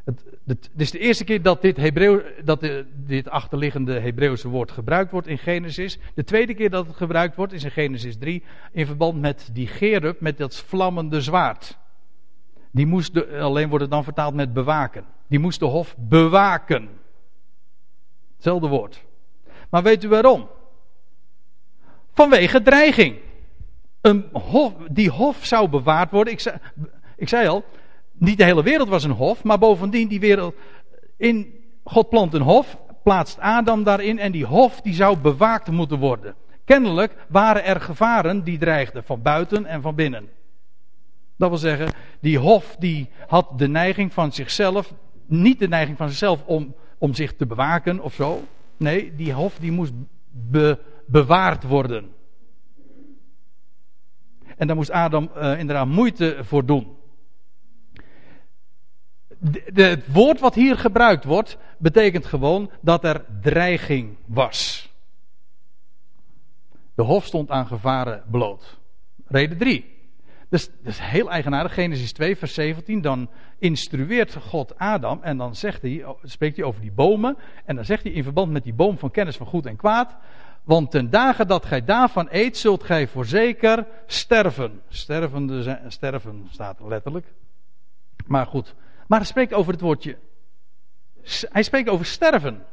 Het, het, is de eerste keer dat dit, Hebreeuw, dat dit achterliggende Hebreeuwse woord gebruikt wordt in Genesis. De tweede keer dat het gebruikt wordt is in Genesis 3 in verband met die Gerub, met dat vlammende zwaard. Die moest de, alleen wordt het dan vertaald met bewaken. Die moest de hof bewaken. Hetzelfde woord. Maar weet u waarom? Vanwege dreiging. Een hof, die hof zou bewaard worden. Ik zei, ik zei al, niet de hele wereld was een hof, maar bovendien die wereld. In, God plant een hof, plaatst Adam daarin en die hof die zou bewaakt moeten worden. Kennelijk waren er gevaren die dreigden van buiten en van binnen. Dat wil zeggen, die hof die had de neiging van zichzelf, niet de neiging van zichzelf om, om zich te bewaken of zo. Nee, die hof die moest be, bewaard worden. En daar moest Adam uh, inderdaad moeite voor doen. Het woord wat hier gebruikt wordt, betekent gewoon dat er dreiging was. De hof stond aan gevaren bloot. Reden 3. Dus dat is heel eigenaardig. Genesis 2, vers 17. Dan instrueert God Adam. En dan zegt hij, spreekt hij over die bomen. En dan zegt hij in verband met die boom van kennis van goed en kwaad. Want ten dagen dat gij daarvan eet, zult gij voorzeker sterven. Stervende, sterven staat letterlijk. Maar goed. Maar hij spreekt over het woordje. Hij spreekt over sterven.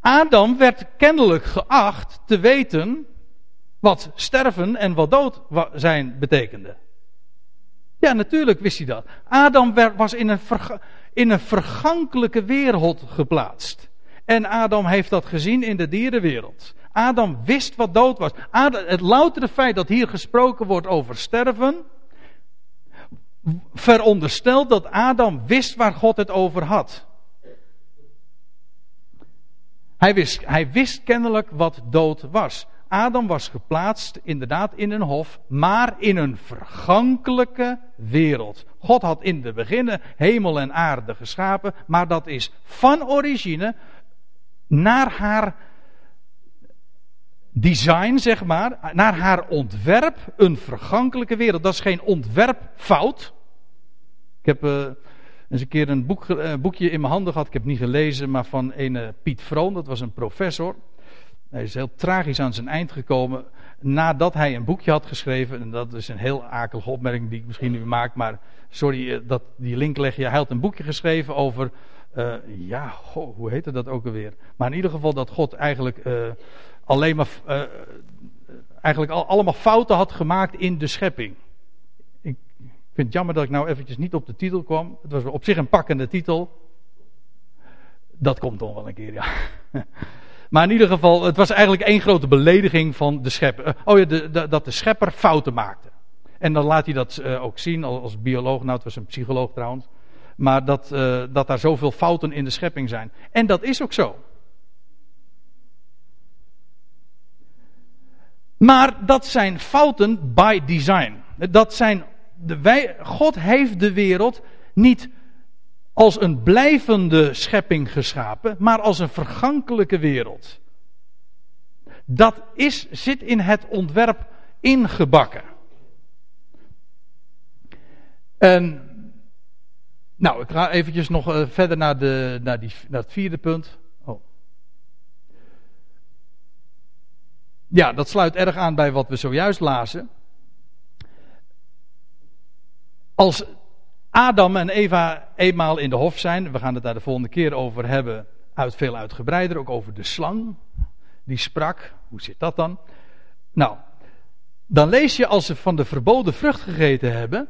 Adam werd kennelijk geacht te weten wat sterven en wat dood zijn betekende. Ja, natuurlijk wist hij dat. Adam was in een, in een vergankelijke wereld geplaatst. En Adam heeft dat gezien in de dierenwereld. Adam wist wat dood was. Het loutere feit dat hier gesproken wordt over sterven. veronderstelt dat Adam wist waar God het over had. Hij wist, hij wist kennelijk wat dood was. Adam was geplaatst inderdaad in een hof, maar in een vergankelijke wereld. God had in de beginnen hemel en aarde geschapen, maar dat is van origine naar haar design, zeg maar, naar haar ontwerp een vergankelijke wereld. Dat is geen ontwerpfout. Ik heb uh, eens een keer een boek, uh, boekje in mijn handen gehad, ik heb het niet gelezen, maar van een Piet Vroon, dat was een professor. Hij is heel tragisch aan zijn eind gekomen nadat hij een boekje had geschreven. En dat is een heel akelige opmerking die ik misschien nu maak, maar sorry eh, dat die link leg je. Hij had een boekje geschreven over, uh, ja, hoe heette dat ook alweer? Maar in ieder geval dat God eigenlijk uh, alleen maar, eigenlijk al, allemaal fouten had gemaakt in de schepping. Ik vind het jammer dat ik nou eventjes niet op de titel kwam. Het was op zich een pakkende titel. Dat komt dan wel een keer, ja. Maar in ieder geval, het was eigenlijk één grote belediging van de schepper. Eh, oh ja, de, dat de schepper fouten maakte. En dan laat hij dat uh, ook zien als bioloog. Nou, het was een psycholoog trouwens. Maar dat, uh, dat daar zoveel fouten in de schepping zijn. En dat is ook zo. Maar dat zijn fouten by design. Dat zijn de, wij, God heeft de wereld niet als een blijvende schepping geschapen, maar als een vergankelijke wereld. Dat is, zit in het ontwerp ingebakken. En, nou, ik ga eventjes nog uh, verder naar, de, naar, die, naar het vierde punt. Oh. Ja, dat sluit erg aan bij wat we zojuist lazen. Als Adam en Eva eenmaal in de hof zijn. We gaan het daar de volgende keer over hebben. Uit veel uitgebreider. Ook over de slang. Die sprak. Hoe zit dat dan? Nou. Dan lees je als ze van de verboden vrucht gegeten hebben.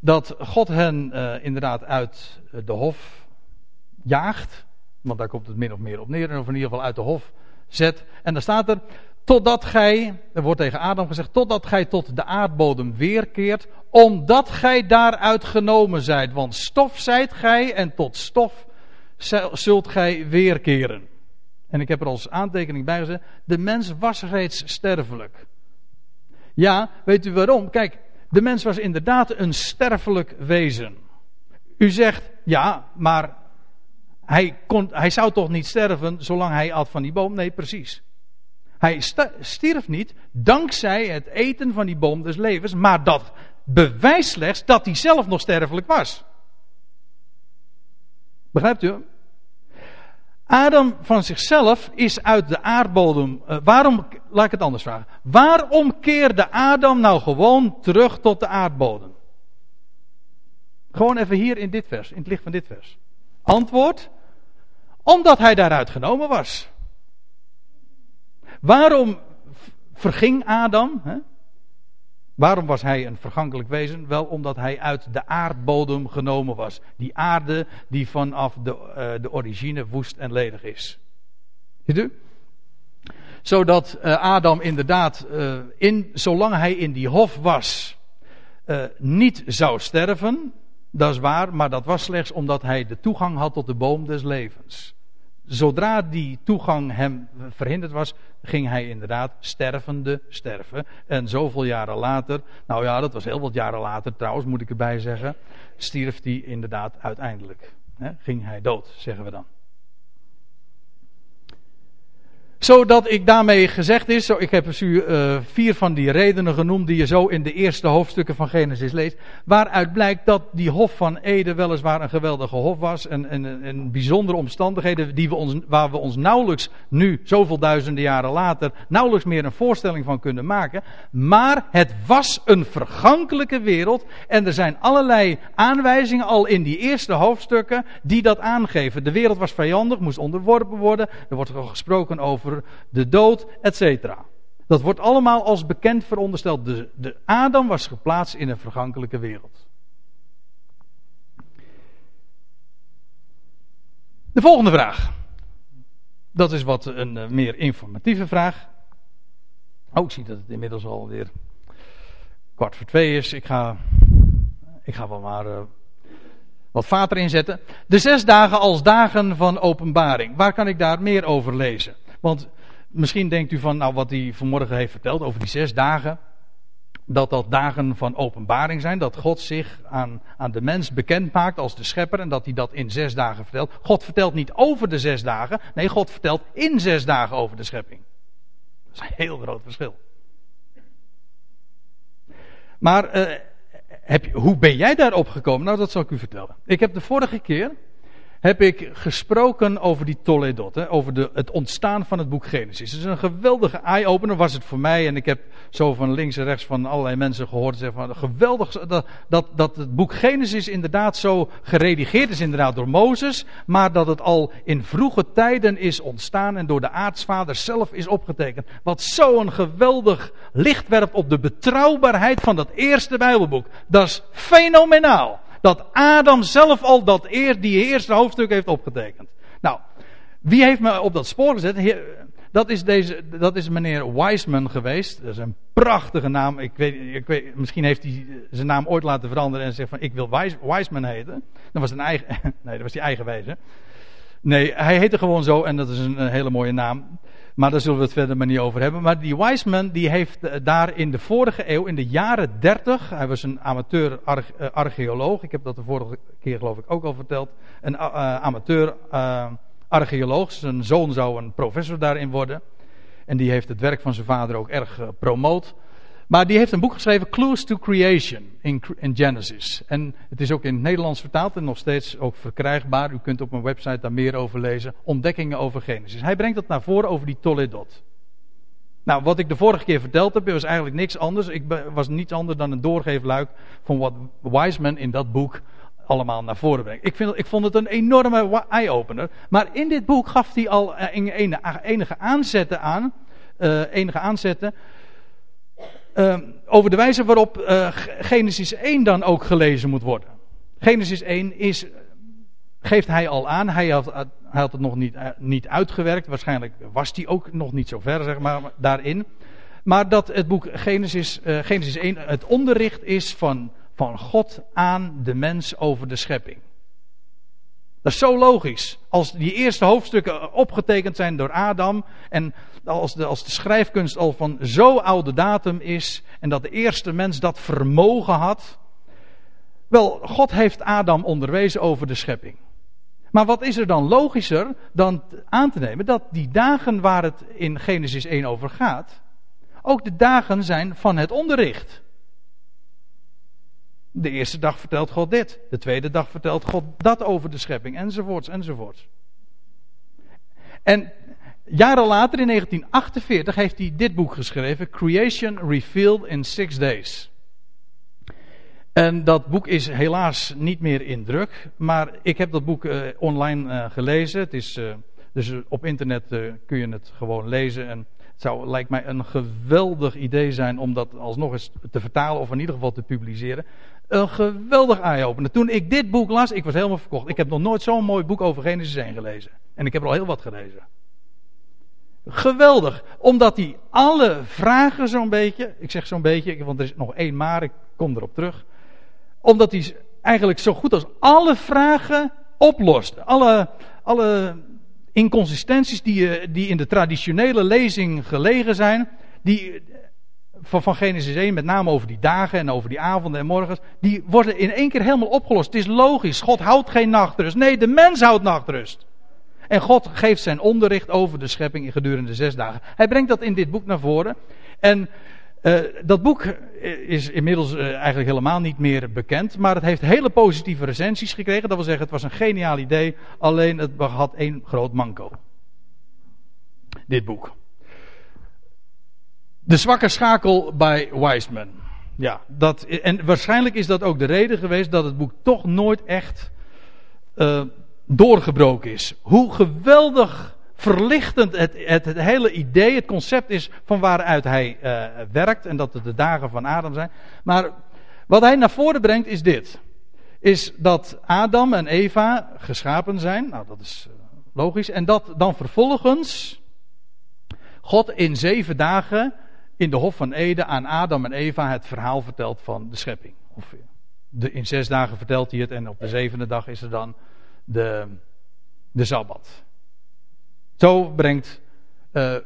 Dat God hen uh, inderdaad uit de hof jaagt. Want daar komt het min of meer op neer. Of in ieder geval uit de hof zet. En dan staat er. Totdat gij, er wordt tegen Adam gezegd, totdat gij tot de aardbodem weerkeert, omdat gij daaruit genomen zijt. Want stof zijt gij en tot stof zult gij weerkeren. En ik heb er als aantekening bij gezet, de mens was reeds sterfelijk. Ja, weet u waarom? Kijk, De mens was inderdaad een sterfelijk wezen. U zegt, ja, maar hij, kon, hij zou toch niet sterven zolang hij at van die boom? Nee, precies. Hij stierf niet dankzij het eten van die boom des levens, maar dat bewijst slechts dat hij zelf nog sterfelijk was. Begrijpt u? Adam van zichzelf is uit de aardbodem. Uh, waarom, laat ik het anders vragen. Waarom keerde Adam nou gewoon terug tot de aardbodem? Gewoon even hier in dit vers, in het licht van dit vers. Antwoord: omdat hij daaruit genomen was. Waarom verging Adam? Hè? Waarom was hij een vergankelijk wezen? Wel omdat hij uit de aardbodem genomen was. Die aarde die vanaf de, uh, de origine woest en ledig is. Ziet u? Zodat uh, Adam inderdaad, uh, in, zolang hij in die hof was, niet zou sterven. Dat is waar, maar dat was slechts omdat hij de toegang had tot de boom des levens. Zodra die toegang hem verhinderd was, ging hij inderdaad stervende sterven. En zoveel jaren later, nou ja, dat was heel wat jaren later trouwens, moet ik erbij zeggen, stierf hij inderdaad uiteindelijk. ging hij dood, zeggen we dan. Zodat ik daarmee gezegd is, zo, ik heb u uh, vier van die redenen genoemd die je zo in de eerste hoofdstukken van Genesis leest. Waaruit blijkt dat die hof van Eden weliswaar een geweldige hof was. En, en, en bijzondere omstandigheden die we ons, waar we ons nauwelijks nu, zoveel duizenden jaren later, nauwelijks meer een voorstelling van kunnen maken. Maar het was een vergankelijke wereld. En er zijn allerlei aanwijzingen al in die eerste hoofdstukken die dat aangeven. De wereld was vijandig, moest onderworpen worden. Er wordt gesproken over de dood, etc. Dat wordt allemaal als bekend verondersteld. De, de Adam was geplaatst in een vergankelijke wereld. De volgende vraag. Dat is wat een uh, meer informatieve vraag. Oh, ik zie dat het inmiddels alweer kwart voor twee is. Ik ga, ik ga wel maar uh, wat vater inzetten. De zes dagen als dagen van openbaring. Waar kan ik daar meer over lezen? Want misschien denkt u van, nou wat hij vanmorgen heeft verteld over die zes dagen. Dat dat dagen van openbaring zijn. Dat God zich aan, aan de mens bekend maakt als de schepper. En dat hij dat in zes dagen vertelt. God vertelt niet over de zes dagen. Nee, God vertelt in zes dagen over de schepping. Dat is een heel groot verschil. Maar uh, heb je, hoe ben jij daarop gekomen? Nou, dat zal ik u vertellen. Ik heb de vorige keer heb ik gesproken over die Toledot, hè, over de, het ontstaan van het boek Genesis. Het is een geweldige eye-opener, was het voor mij. En ik heb zo van links en rechts van allerlei mensen gehoord zeggen van geweldig dat, dat, dat het boek Genesis inderdaad zo geredigeerd is inderdaad door Mozes, maar dat het al in vroege tijden is ontstaan en door de aartsvader zelf is opgetekend. Wat zo'n geweldig licht werpt op de betrouwbaarheid van dat eerste Bijbelboek. Dat is fenomenaal dat Adam zelf al dat eer, die eerste hoofdstuk heeft opgetekend. Nou, wie heeft me op dat spoor gezet? Dat is, deze, dat is meneer Wiseman geweest. Dat is een prachtige naam. Ik weet, ik weet, misschien heeft hij zijn naam ooit laten veranderen en zegt van ik wil Wiseman heten. Dat was een eigen, nee, dat was die eigenwijze. Nee, hij heette gewoon zo en dat is een hele mooie naam. Maar daar zullen we het verder maar niet over hebben. Maar die Wiseman die heeft eh, daar in de vorige eeuw, in de jaren 30, hij was een amateur eh, archeoloog. Ik heb dat de vorige keer geloof ik ook al verteld. Een uh, amateur archeoloog. Zijn zoon zou een professor daarin worden. En die heeft het werk van zijn vader ook erg gepromoot. Maar die heeft een boek geschreven, Clues to Creation, in, in, Genesis. En het is ook in het Nederlands vertaald en nog steeds ook verkrijgbaar. U kunt op mijn website daar meer over lezen. Ontdekkingen over Genesis. Hij brengt dat naar voren over die Toledot. Nou, wat ik de vorige keer verteld heb, was eigenlijk niks anders. Ik was niets anders dan een doorgeefluik van wat Wiseman in dat boek allemaal naar voren brengt. Ik, vind, ik vond het een enorme eye-opener. Maar in dit boek gaf hij al enige, enige aanzetten aan. Uh, enige aanzetten uh, over de wijze waarop uh, Genesis 1 dan ook gelezen moet worden. Genesis 1 is, geeft hij al aan, hij had, had het nog niet, uh, niet uitgewerkt. Waarschijnlijk was hij ook nog niet zo ver, zeg maar, daarin. Maar dat het boek Genesis, Genesis 1 het onderricht is van, van God aan de mens over de schepping. Dat is zo logisch. Als die eerste hoofdstukken opgetekend zijn door Adam. En als de, als de schrijfkunst al van zo oude datum is en dat de eerste mens dat vermogen had. Wel, God heeft Adam onderwezen over de schepping. Maar wat is er dan logischer dan aan te nemen dat die dagen waar het in Genesis 1 over gaat, ook de dagen zijn van het onderricht. De eerste dag vertelt God dit, de tweede dag vertelt God dat over de schepping, enzovoorts, enzovoorts. En jaren later, in 1948, heeft hij dit boek geschreven: Creation Revealed in Six Days. En dat boek is helaas niet meer in druk, maar ik heb dat boek uh, online uh, gelezen. Het is, uh, dus op internet kun je het gewoon lezen. En het zou, lijkt mij, een geweldig idee zijn om dat alsnog eens te vertalen of in ieder geval te publiceren. Een geweldig eye-opener. Toen ik dit boek las, ik was helemaal verkocht. Ik heb nog nooit zo'n mooi boek over Genesis 1 gelezen. En ik heb er al heel wat gelezen. Geweldig. Omdat hij alle vragen zo'n beetje, ik zeg zo'n beetje, want er is nog één maar, ik kom erop terug. Omdat hij eigenlijk zo goed als alle vragen oplost. Alle, alle inconsistenties die, die in de traditionele lezing gelegen zijn, die, van, van Genesis 1, met name over die dagen en over die avonden en morgens, die worden in één keer helemaal opgelost. Het is logisch. God houdt geen nachtrust. Nee, de mens houdt nachtrust. En God geeft zijn onderricht over de schepping in gedurende zes dagen. Hij brengt dat in dit boek naar voren. En uh, dat boek is inmiddels uh, eigenlijk helemaal niet meer bekend. Maar het heeft hele positieve recensies gekregen. Dat wil zeggen, het was een geniaal idee. Alleen het had één groot manco. Dit boek. De zwakke schakel bij Wiseman. Ja, dat, en waarschijnlijk is dat ook de reden geweest dat het boek toch nooit echt uh, doorgebroken is. Hoe geweldig verlichtend het, het, hele idee, het concept is van waaruit hij uh, werkt en dat het de dagen van Adam zijn. Maar wat hij naar voren brengt is dit. Is dat Adam en Eva geschapen zijn. Nou, dat is uh, logisch. En dat dan vervolgens God in zeven dagen in de Hof van Eden aan Adam en Eva het verhaal vertelt van de schepping. Of de, in zes dagen vertelt hij het en op de zevende dag is er dan de, de Sabbat. Zo brengt uh,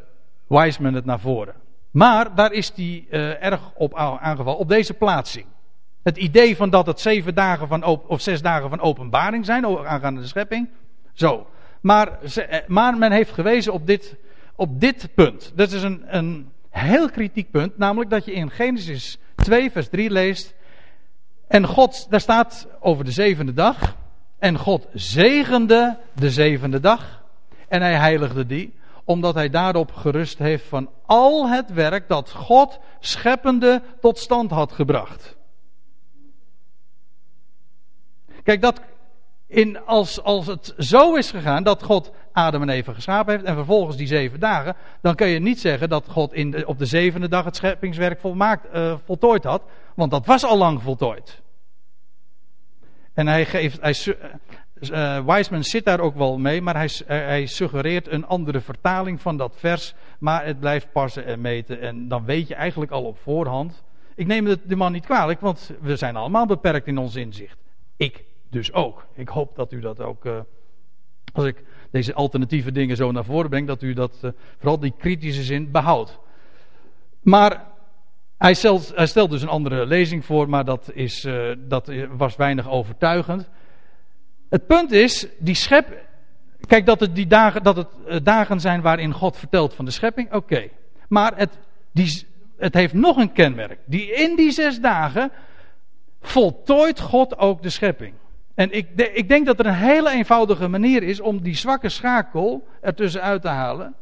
Wiseman het naar voren. Maar daar is hij uh, erg op aangevallen, op deze plaatsing. Het idee van dat het zeven dagen van, of zes dagen van openbaring zijn, aangaande de schepping. Zo. Maar, eh, maar men heeft gewezen op dit, op dit punt. Dat is een, een heel kritiek punt, namelijk dat je in Genesis 2, vers 3 leest. En God, daar staat over de zevende dag. En God zegende de zevende dag. En hij heiligde die, omdat hij daarop gerust heeft van al het werk dat God scheppende tot stand had gebracht. Kijk, dat in, als, als het zo is gegaan dat God Adam en Eva geschapen heeft en vervolgens die zeven dagen, dan kun je niet zeggen dat God in op de zevende dag het scheppingswerk volmaakt, uh, voltooid had, want dat was al lang voltooid. En hij geeft, hij, uh, Wiseman zit daar ook wel mee, maar hij, hij, suggereert een andere vertaling van dat vers, maar het blijft passen en meten en dan weet je eigenlijk al op voorhand. Ik neem het de man niet kwalijk, want we zijn allemaal beperkt in ons inzicht. Ik dus ook. Ik hoop dat u dat ook, als ik deze alternatieve dingen zo naar voren breng, dat u dat, vooral die kritische zin, behoudt. Maar hij stelt, dus een andere lezing voor, maar dat, is, uh, dat was weinig overtuigend. Het punt is, die schep. Kijk, dat het, die dagen, dat het dagen zijn waarin God vertelt van de schepping, oké. Maar het, die, het heeft nog een kenmerk. Die, in die zes dagen voltooit God ook de schepping. En ik, ik denk dat er een hele eenvoudige manier is om die zwakke schakel ertussen uit te halen.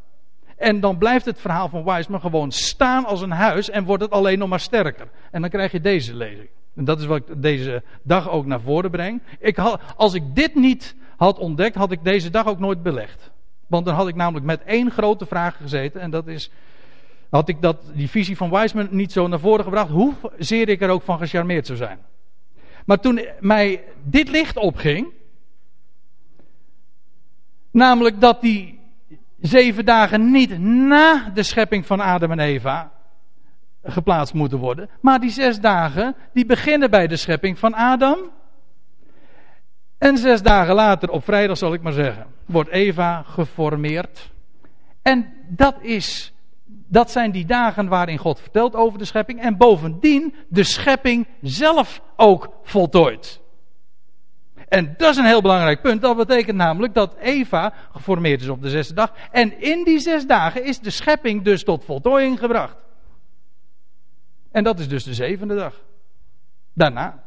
En dan blijft het verhaal van Wiseman gewoon staan als een huis en wordt het alleen nog maar sterker. En dan krijg je deze lezing. En dat is wat ik deze dag ook naar voren breng. Ik als ik dit niet had ontdekt, had ik deze dag ook nooit belegd. Want dan had ik namelijk met één grote vraag gezeten. En dat is, had ik dat, die visie van Wiseman niet zo naar voren gebracht, hoezeer ik er ook van gecharmeerd zou zijn. Maar toen mij dit licht opging, namelijk dat die zeven dagen niet na de schepping van Adam en Eva geplaatst moeten worden, maar die zes dagen die beginnen bij de schepping van Adam. En zes dagen later, op vrijdag zal ik maar zeggen, wordt Eva geformeerd. En dat is, dat zijn die dagen waarin God vertelt over de schepping. En bovendien de schepping zelf ook voltooid. En dat is een heel belangrijk punt. Dat betekent namelijk dat Eva geformeerd is op de zesde dag. En in die zes dagen is de schepping dus tot voltooiing gebracht. En dat is dus de zevende dag. Daarna.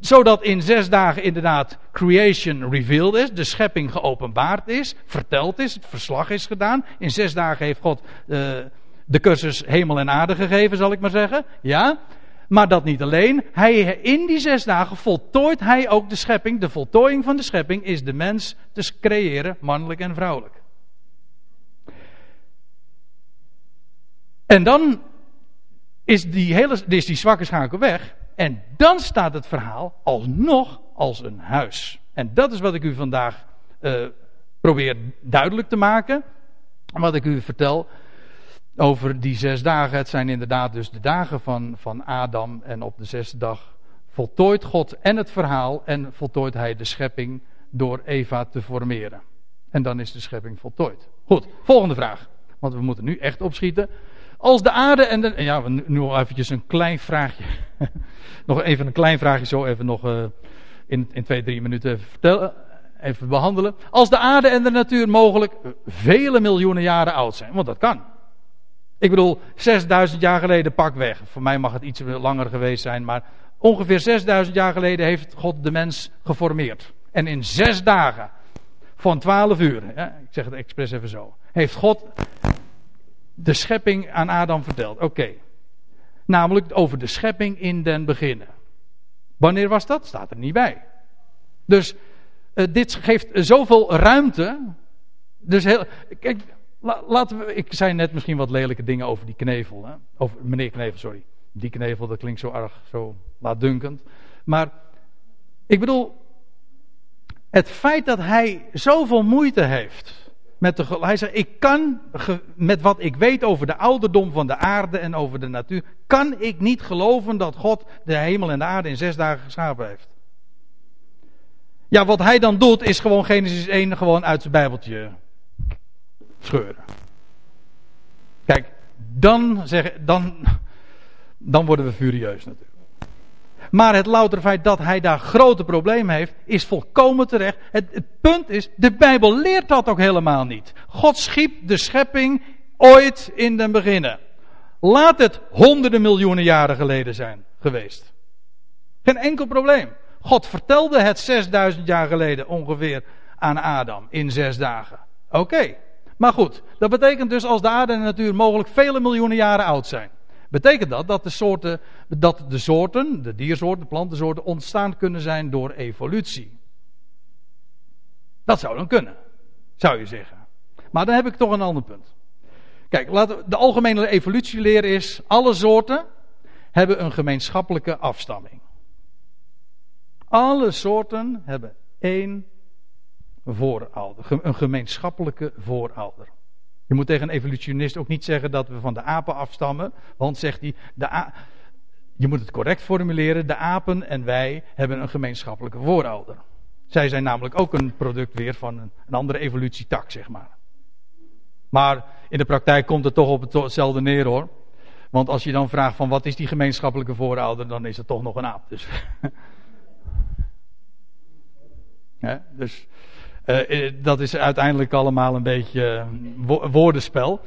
Zodat in zes dagen inderdaad creation revealed is, de schepping geopenbaard is, verteld is, het verslag is gedaan. In zes dagen heeft God uh, de cursus hemel en aarde gegeven, zal ik maar zeggen. Ja. Maar dat niet alleen. Hij, in die zes dagen voltooit hij ook de schepping. De voltooiing van de schepping is de mens te creëren, mannelijk en vrouwelijk. En dan is die, hele, is die zwakke schakel weg. En dan staat het verhaal alsnog als een huis. En dat is wat ik u vandaag uh, probeer duidelijk te maken. Wat ik u vertel over die zes dagen. Het zijn inderdaad dus de dagen van, van Adam. En op de zesde dag voltooit God en het verhaal. En voltooit hij de schepping door Eva te formeren. En dan is de schepping voltooid. Goed, volgende vraag. Want we moeten nu echt opschieten. Als de aarde en de. Ja, nu al eventjes een klein vraagje. nog even een klein vraagje, zo even nog uh, in, in twee, drie minuten even, vertellen, even behandelen. Als de aarde en de natuur mogelijk vele miljoenen jaren oud zijn. Want dat kan. Ik bedoel, 6000 jaar geleden pak weg. Voor mij mag het iets langer geweest zijn, maar ongeveer 6000 jaar geleden heeft God de mens geformeerd. En in zes dagen van 12 uur, ik zeg het expres even zo, heeft God de schepping aan Adam verteld. Oké. Namelijk over de schepping in den beginnen. Wanneer was dat? Staat er niet bij. Dus uh, dit geeft zoveel ruimte. Dus heel, kijk, laten we, ik zei net misschien wat lelijke dingen over die knevel. Hè? Over meneer Knevel, sorry. Die knevel, dat klinkt zo erg, zo laatdunkend. Maar, ik bedoel, het feit dat hij zoveel moeite heeft met de, hij zegt, ik kan met wat ik weet over de ouderdom van de aarde en over de natuur, kan ik niet geloven dat God de hemel en de aarde in zes dagen geschapen heeft. Ja, wat hij dan doet is gewoon Genesis 1 gewoon uit zijn bijbeltje scheuren. Kijk, dan, zeg, dan, dan worden we furieus natuurlijk. Maar het louter feit dat hij daar grote problemen heeft, is volkomen terecht. Het, het, punt is, de Bijbel leert dat ook helemaal niet. God schiep de schepping ooit in den beginnen. Laat het honderden miljoenen jaren geleden zijn geweest. Geen enkel probleem. God vertelde het 6000 jaar geleden ongeveer aan Adam in zes dagen. Oké. Maar goed, dat betekent dus als de aarde en de natuur mogelijk vele miljoenen jaren oud zijn. Betekent dat dat de, soorten, dat de soorten, de diersoorten, de plantensoorten, ontstaan kunnen zijn door evolutie? Dat zou dan kunnen, zou je zeggen. Maar dan heb ik toch een ander punt. Kijk, laten de algemene evolutieleer is: alle soorten hebben een gemeenschappelijke afstamming. Alle soorten hebben één voorouder, een gemeenschappelijke voorouder. Je moet tegen een evolutionist ook niet zeggen dat we van de apen afstammen. Want zegt hij, de je moet het correct formuleren. De apen en wij hebben een gemeenschappelijke voorouder. Zij zijn namelijk ook een product weer van een, een andere evolutietak, zeg maar. Maar in de praktijk komt het toch op hetzelfde neer hoor. Want als je dan vraagt van wat is die gemeenschappelijke voorouder, dan is het toch nog een aap. Dus, dus uh, dat is uiteindelijk allemaal een beetje wo woordenspel.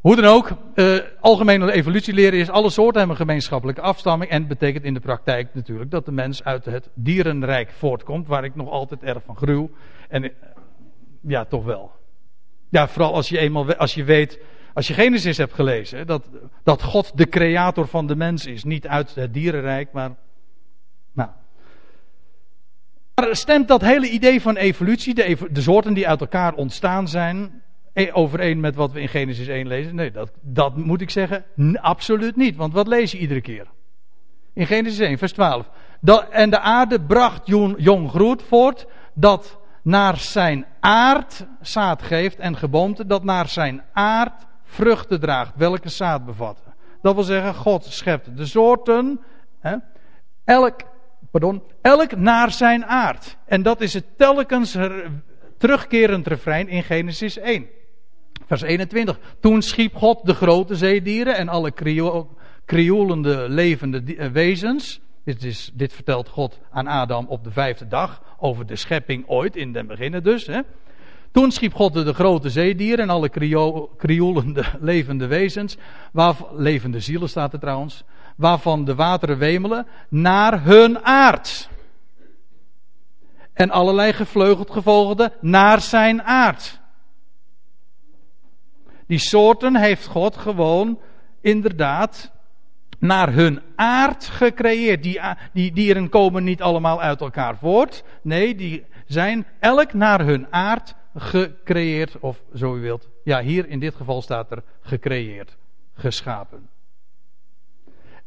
Hoe dan ook, uh, algemene evolutieleren is, alle soorten hebben een gemeenschappelijke afstamming. En betekent in de praktijk natuurlijk dat de mens uit het dierenrijk voortkomt, waar ik nog altijd erg van gruw. En ja, toch wel. Ja, vooral als je eenmaal, als je weet, als je Genesis hebt gelezen, dat, dat God de creator van de mens is. Niet uit het dierenrijk, maar, maar stemt dat hele idee van evolutie, de, de, soorten die uit elkaar ontstaan zijn, e- overeen met wat we in Genesis 1 lezen? Nee, dat, dat moet ik zeggen, absoluut niet. Want wat lees je iedere keer? In Genesis 1, vers 12. Dat, en de aarde bracht jong, jong groet voort, dat naar zijn aard zaad geeft en geboomte, dat naar zijn aard vruchten draagt, welke zaad bevatten. Dat wil zeggen, God schept de soorten, hè, elk pardon, elk naar zijn aard. En dat is het telkens terugkerend refrein in Genesis 1. Vers 21. Toen schiep God de grote zeedieren en alle krioelende levende eh, wezens. Dit, is, dit vertelt God aan Adam op de vijfde dag. Over de schepping ooit, in den beginnen dus. Hè. Toen schiep God de grote zeedieren en alle krioelende levende wezens. Waar, levende zielen staat er trouwens. Waarvan de wateren wemelen. Naar hun aard. En allerlei gevleugeld gevolgde naar zijn aard. Die soorten heeft God gewoon inderdaad naar hun aard gecreëerd. Die, die dieren komen niet allemaal uit elkaar voort. Nee, die zijn elk naar hun aard gecreëerd. Of zo u wilt. Ja, hier in dit geval staat er gecreëerd. Geschapen.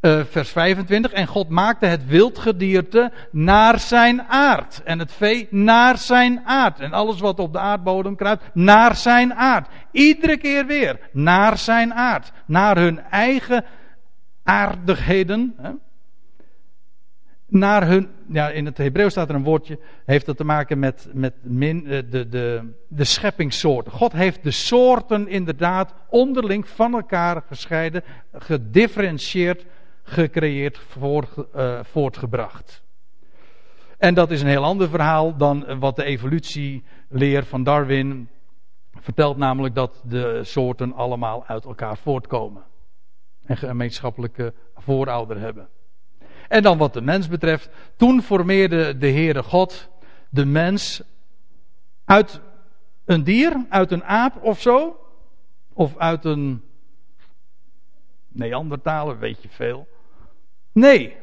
Uh, vers 25. En God maakte het wildgedierte naar zijn aard. En het vee naar zijn aard. En alles wat op de aardbodem kruipt, naar zijn aard. Iedere keer weer naar zijn aard. Naar hun eigen aardigheden. Hè? Naar hun, ja, in het Hebreeuws staat er een woordje, heeft dat te maken met, met eh, de, de, de scheppingssoorten. God heeft de soorten inderdaad onderling van elkaar gescheiden, gedifferentieerd, gecreëerd, voor, uh, voortgebracht. En dat is een heel ander verhaal dan wat de evolutieleer van Darwin vertelt, namelijk dat de soorten allemaal uit elkaar voortkomen en gemeenschappelijke voorouder hebben. En dan wat de mens betreft, toen formeerde de Heere God de mens uit een dier, uit een aap of zo, of uit een Neandertaler, weet je veel. Nee.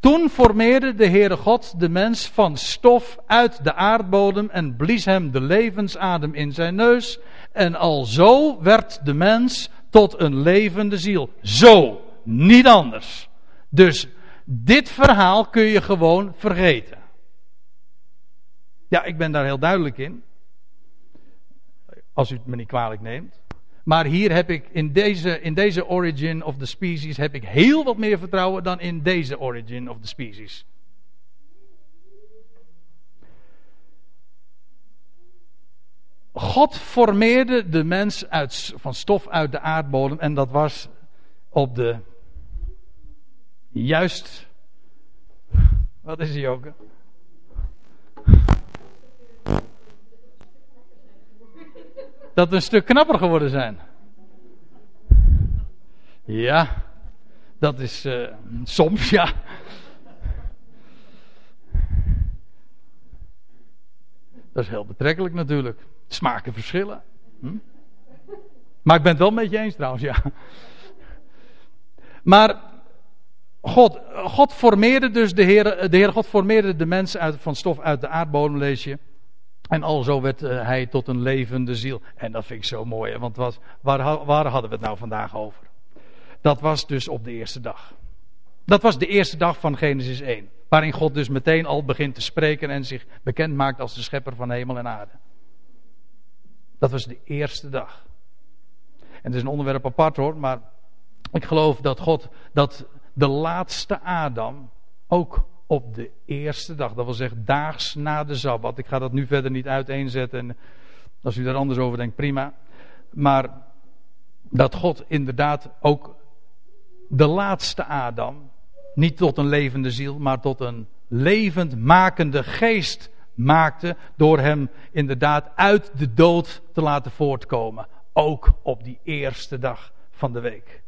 Toen formeerde de Heere God de mens van stof uit de aardbodem en blies hem de levensadem in zijn neus. En al zo werd de mens tot een levende ziel. Zo, niet anders. Dus dit verhaal kun je gewoon vergeten. Ja, ik ben daar heel duidelijk in. Als u het me niet kwalijk neemt. Maar hier heb ik in deze, in deze origin of the species heb ik heel wat meer vertrouwen dan in deze origin of the species. God formeerde de mens uit, van stof uit de aardbodem en dat was op de juist. Wat is die ook? Dat een stuk knapper geworden zijn. Ja, dat is uh, soms ja. Dat is heel betrekkelijk natuurlijk. Smaken verschillen. Hm? Maar ik ben het wel met je eens trouwens, ja. Maar God, God formeerde dus de Heer, de Heer God formeerde de mens uit, van stof uit de aardbodem, lees je. En alzo werd uh, hij tot een levende ziel. En dat vind ik zo mooi, want wat, waar, waar hadden we het nou vandaag over? Dat was dus op de eerste dag. Dat was de eerste dag van Genesis 1. Waarin God dus meteen al begint te spreken en zich bekend maakt als de schepper van hemel en aarde. Dat was de eerste dag. En het is een onderwerp apart hoor, maar ik geloof dat God, dat de laatste Adam ook op de eerste dag, dat wil zeggen daags na de Sabbat. Ik ga dat nu verder niet uiteenzetten. En als u daar anders over denkt, prima. Maar dat God inderdaad ook de laatste Adam, niet tot een levende ziel, maar tot een levend makende geest maakte door hem inderdaad uit de dood te laten voortkomen. Ook op die eerste dag van de week.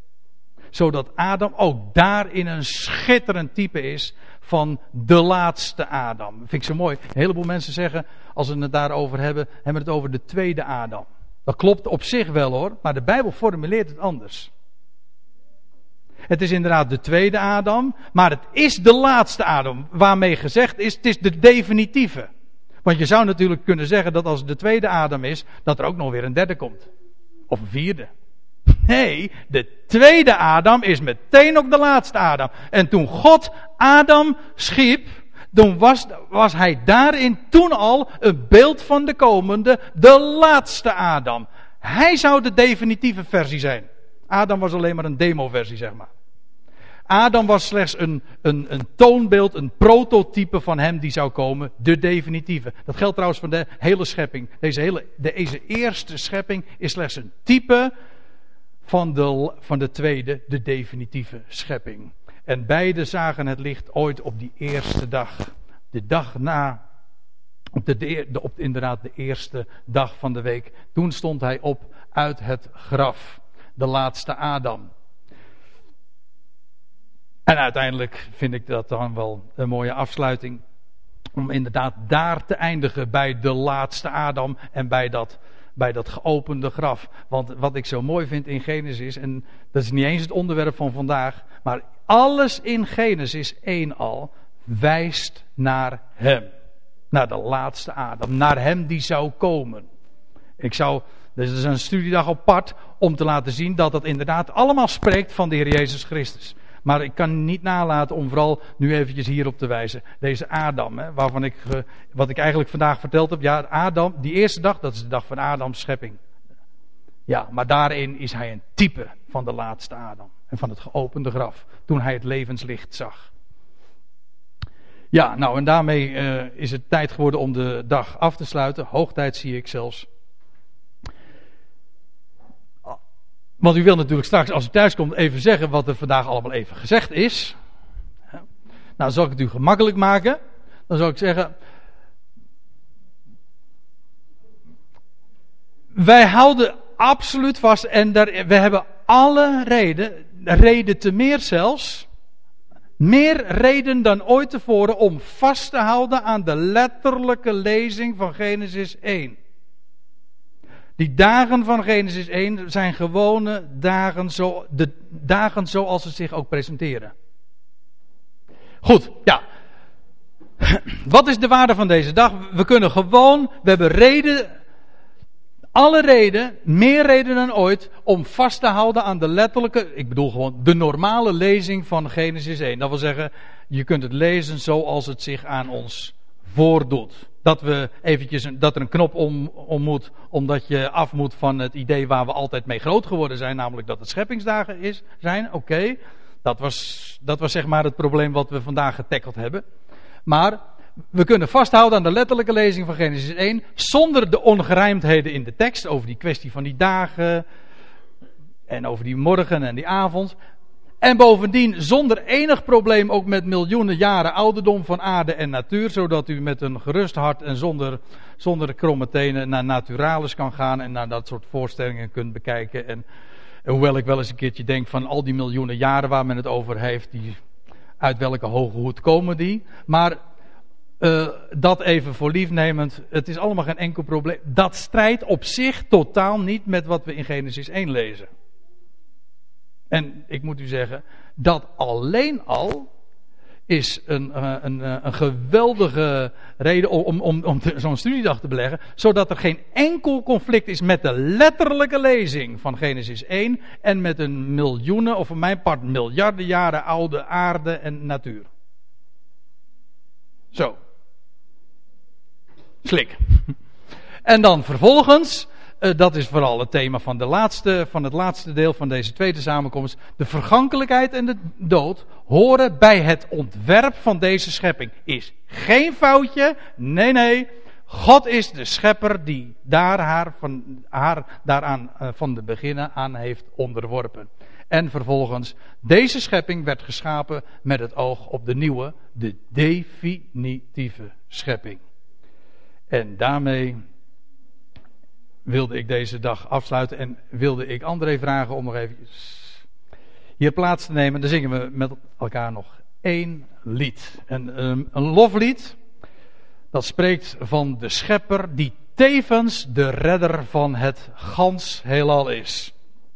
Zodat Adam ook daarin een schitterend type is van de laatste Adam. Vind ik zo mooi. Een heleboel mensen zeggen, als ze het daarover hebben, hebben het over de tweede Adam. Dat klopt op zich wel hoor, maar de Bijbel formuleert het anders. Het is inderdaad de tweede Adam, maar het is de laatste Adam. Waarmee gezegd is, het is de definitieve. Want je zou natuurlijk kunnen zeggen dat als het de tweede Adam is, dat er ook nog weer een derde komt. Of een vierde. Nee, de tweede Adam is meteen ook de laatste Adam. En toen God Adam schiep, dan was, was hij daarin toen al een beeld van de komende, de laatste Adam. Hij zou de definitieve versie zijn. Adam was alleen maar een demo-versie, zeg maar. Adam was slechts een, een, een toonbeeld, een prototype van hem die zou komen, de definitieve. Dat geldt trouwens voor de hele schepping. Deze, hele, deze eerste schepping is slechts een type van de, van de tweede, de definitieve schepping. En beide zagen het licht ooit op die eerste dag. De dag na, op, de, de, op inderdaad de eerste dag van de week. Toen stond hij op uit het graf. De laatste Adam. En uiteindelijk vind ik dat dan wel een mooie afsluiting. Om inderdaad daar te eindigen bij de laatste Adam en bij dat, bij dat geopende graf. Want wat ik zo mooi vind in Genesis, en dat is niet eens het onderwerp van vandaag, maar alles in Genesis 1 al wijst naar Hem. Naar de laatste Adam, naar Hem die zou komen. Ik zou, dit is een studiedag apart om te laten zien dat het inderdaad allemaal spreekt van de Heer Jezus Christus. Maar ik kan niet nalaten om vooral nu eventjes hierop te wijzen. Deze Adam, hè, waarvan ik, uh, wat ik eigenlijk vandaag verteld heb. Ja, Adam, die eerste dag, dat is de dag van Adams schepping. Ja, maar daarin is hij een type van de laatste Adam. En van het geopende graf. Toen hij het levenslicht zag. Ja, nou en daarmee uh, is het tijd geworden om de dag af te sluiten. Hoogtijd zie ik zelfs. Want u wil natuurlijk straks, als u thuis komt, even zeggen wat er vandaag allemaal even gezegd is. Nou, zal ik het u gemakkelijk maken. Dan zou ik zeggen. Wij houden absoluut vast en daar, we hebben alle reden, reden te meer zelfs. Meer reden dan ooit tevoren om vast te houden aan de letterlijke lezing van Genesis 1. Die dagen van Genesis 1 zijn gewone dagen, zo, de dagen zoals ze zich ook presenteren. Goed, ja. Wat is de waarde van deze dag? We kunnen gewoon, we hebben reden, alle reden, meer reden dan ooit, om vast te houden aan de letterlijke, ik bedoel gewoon de normale lezing van Genesis 1. Dat wil zeggen, je kunt het lezen zoals het zich aan ons voordoet dat, we eventjes, dat er een knop om, om moet, omdat je af moet van het idee waar we altijd mee groot geworden zijn, namelijk dat het scheppingsdagen is, zijn. Oké, dat, was, dat was zeg maar het probleem wat we vandaag getackeld hebben. Maar we kunnen vasthouden aan de letterlijke lezing van Genesis 1, zonder de ongerijmdheden in de tekst over die kwestie van die dagen en over die morgen en die avond. En bovendien zonder enig probleem ook met miljoenen jaren ouderdom van aarde en natuur, zodat u met een gerust hart en zonder, zonder kromme tenen naar naturalis kan gaan en naar dat soort voorstellingen kunt bekijken. En, hoewel ik wel eens een keertje denk van al die miljoenen jaren waar men het over heeft, die, uit welke hoge hoed komen die? Maar uh, dat even voor lief nemend, het is allemaal geen enkel probleem. Dat strijdt op zich totaal niet met wat we in Genesis 1 lezen. En ik moet u zeggen, dat alleen al is een, eh, een, eh, een geweldige reden om, om, om zo'n studiedag te beleggen. Zodat er geen enkel conflict is met de letterlijke lezing van Genesis 1 en met een miljoenen, of voor mijn part miljarden jaren oude aarde en natuur. Zo. Slik. En dan vervolgens dat is vooral het thema van, de laatste, van het laatste deel van deze tweede samenkomst. De vergankelijkheid en de dood horen bij het ontwerp van deze schepping. Is geen foutje. Nee, nee. God is de schepper die daar haar, van, haar daaraan uh, van de beginnen aan heeft onderworpen. En vervolgens, deze schepping werd geschapen met het oog op de nieuwe, de definitieve schepping. En daarmee wilde ik deze dag afsluiten en wilde ik André vragen om nog even hier plaats te nemen. Dan zingen we met elkaar nog één lied. Een, een, een loflied dat spreekt van de schepper die tevens de redder van het gans heelal is.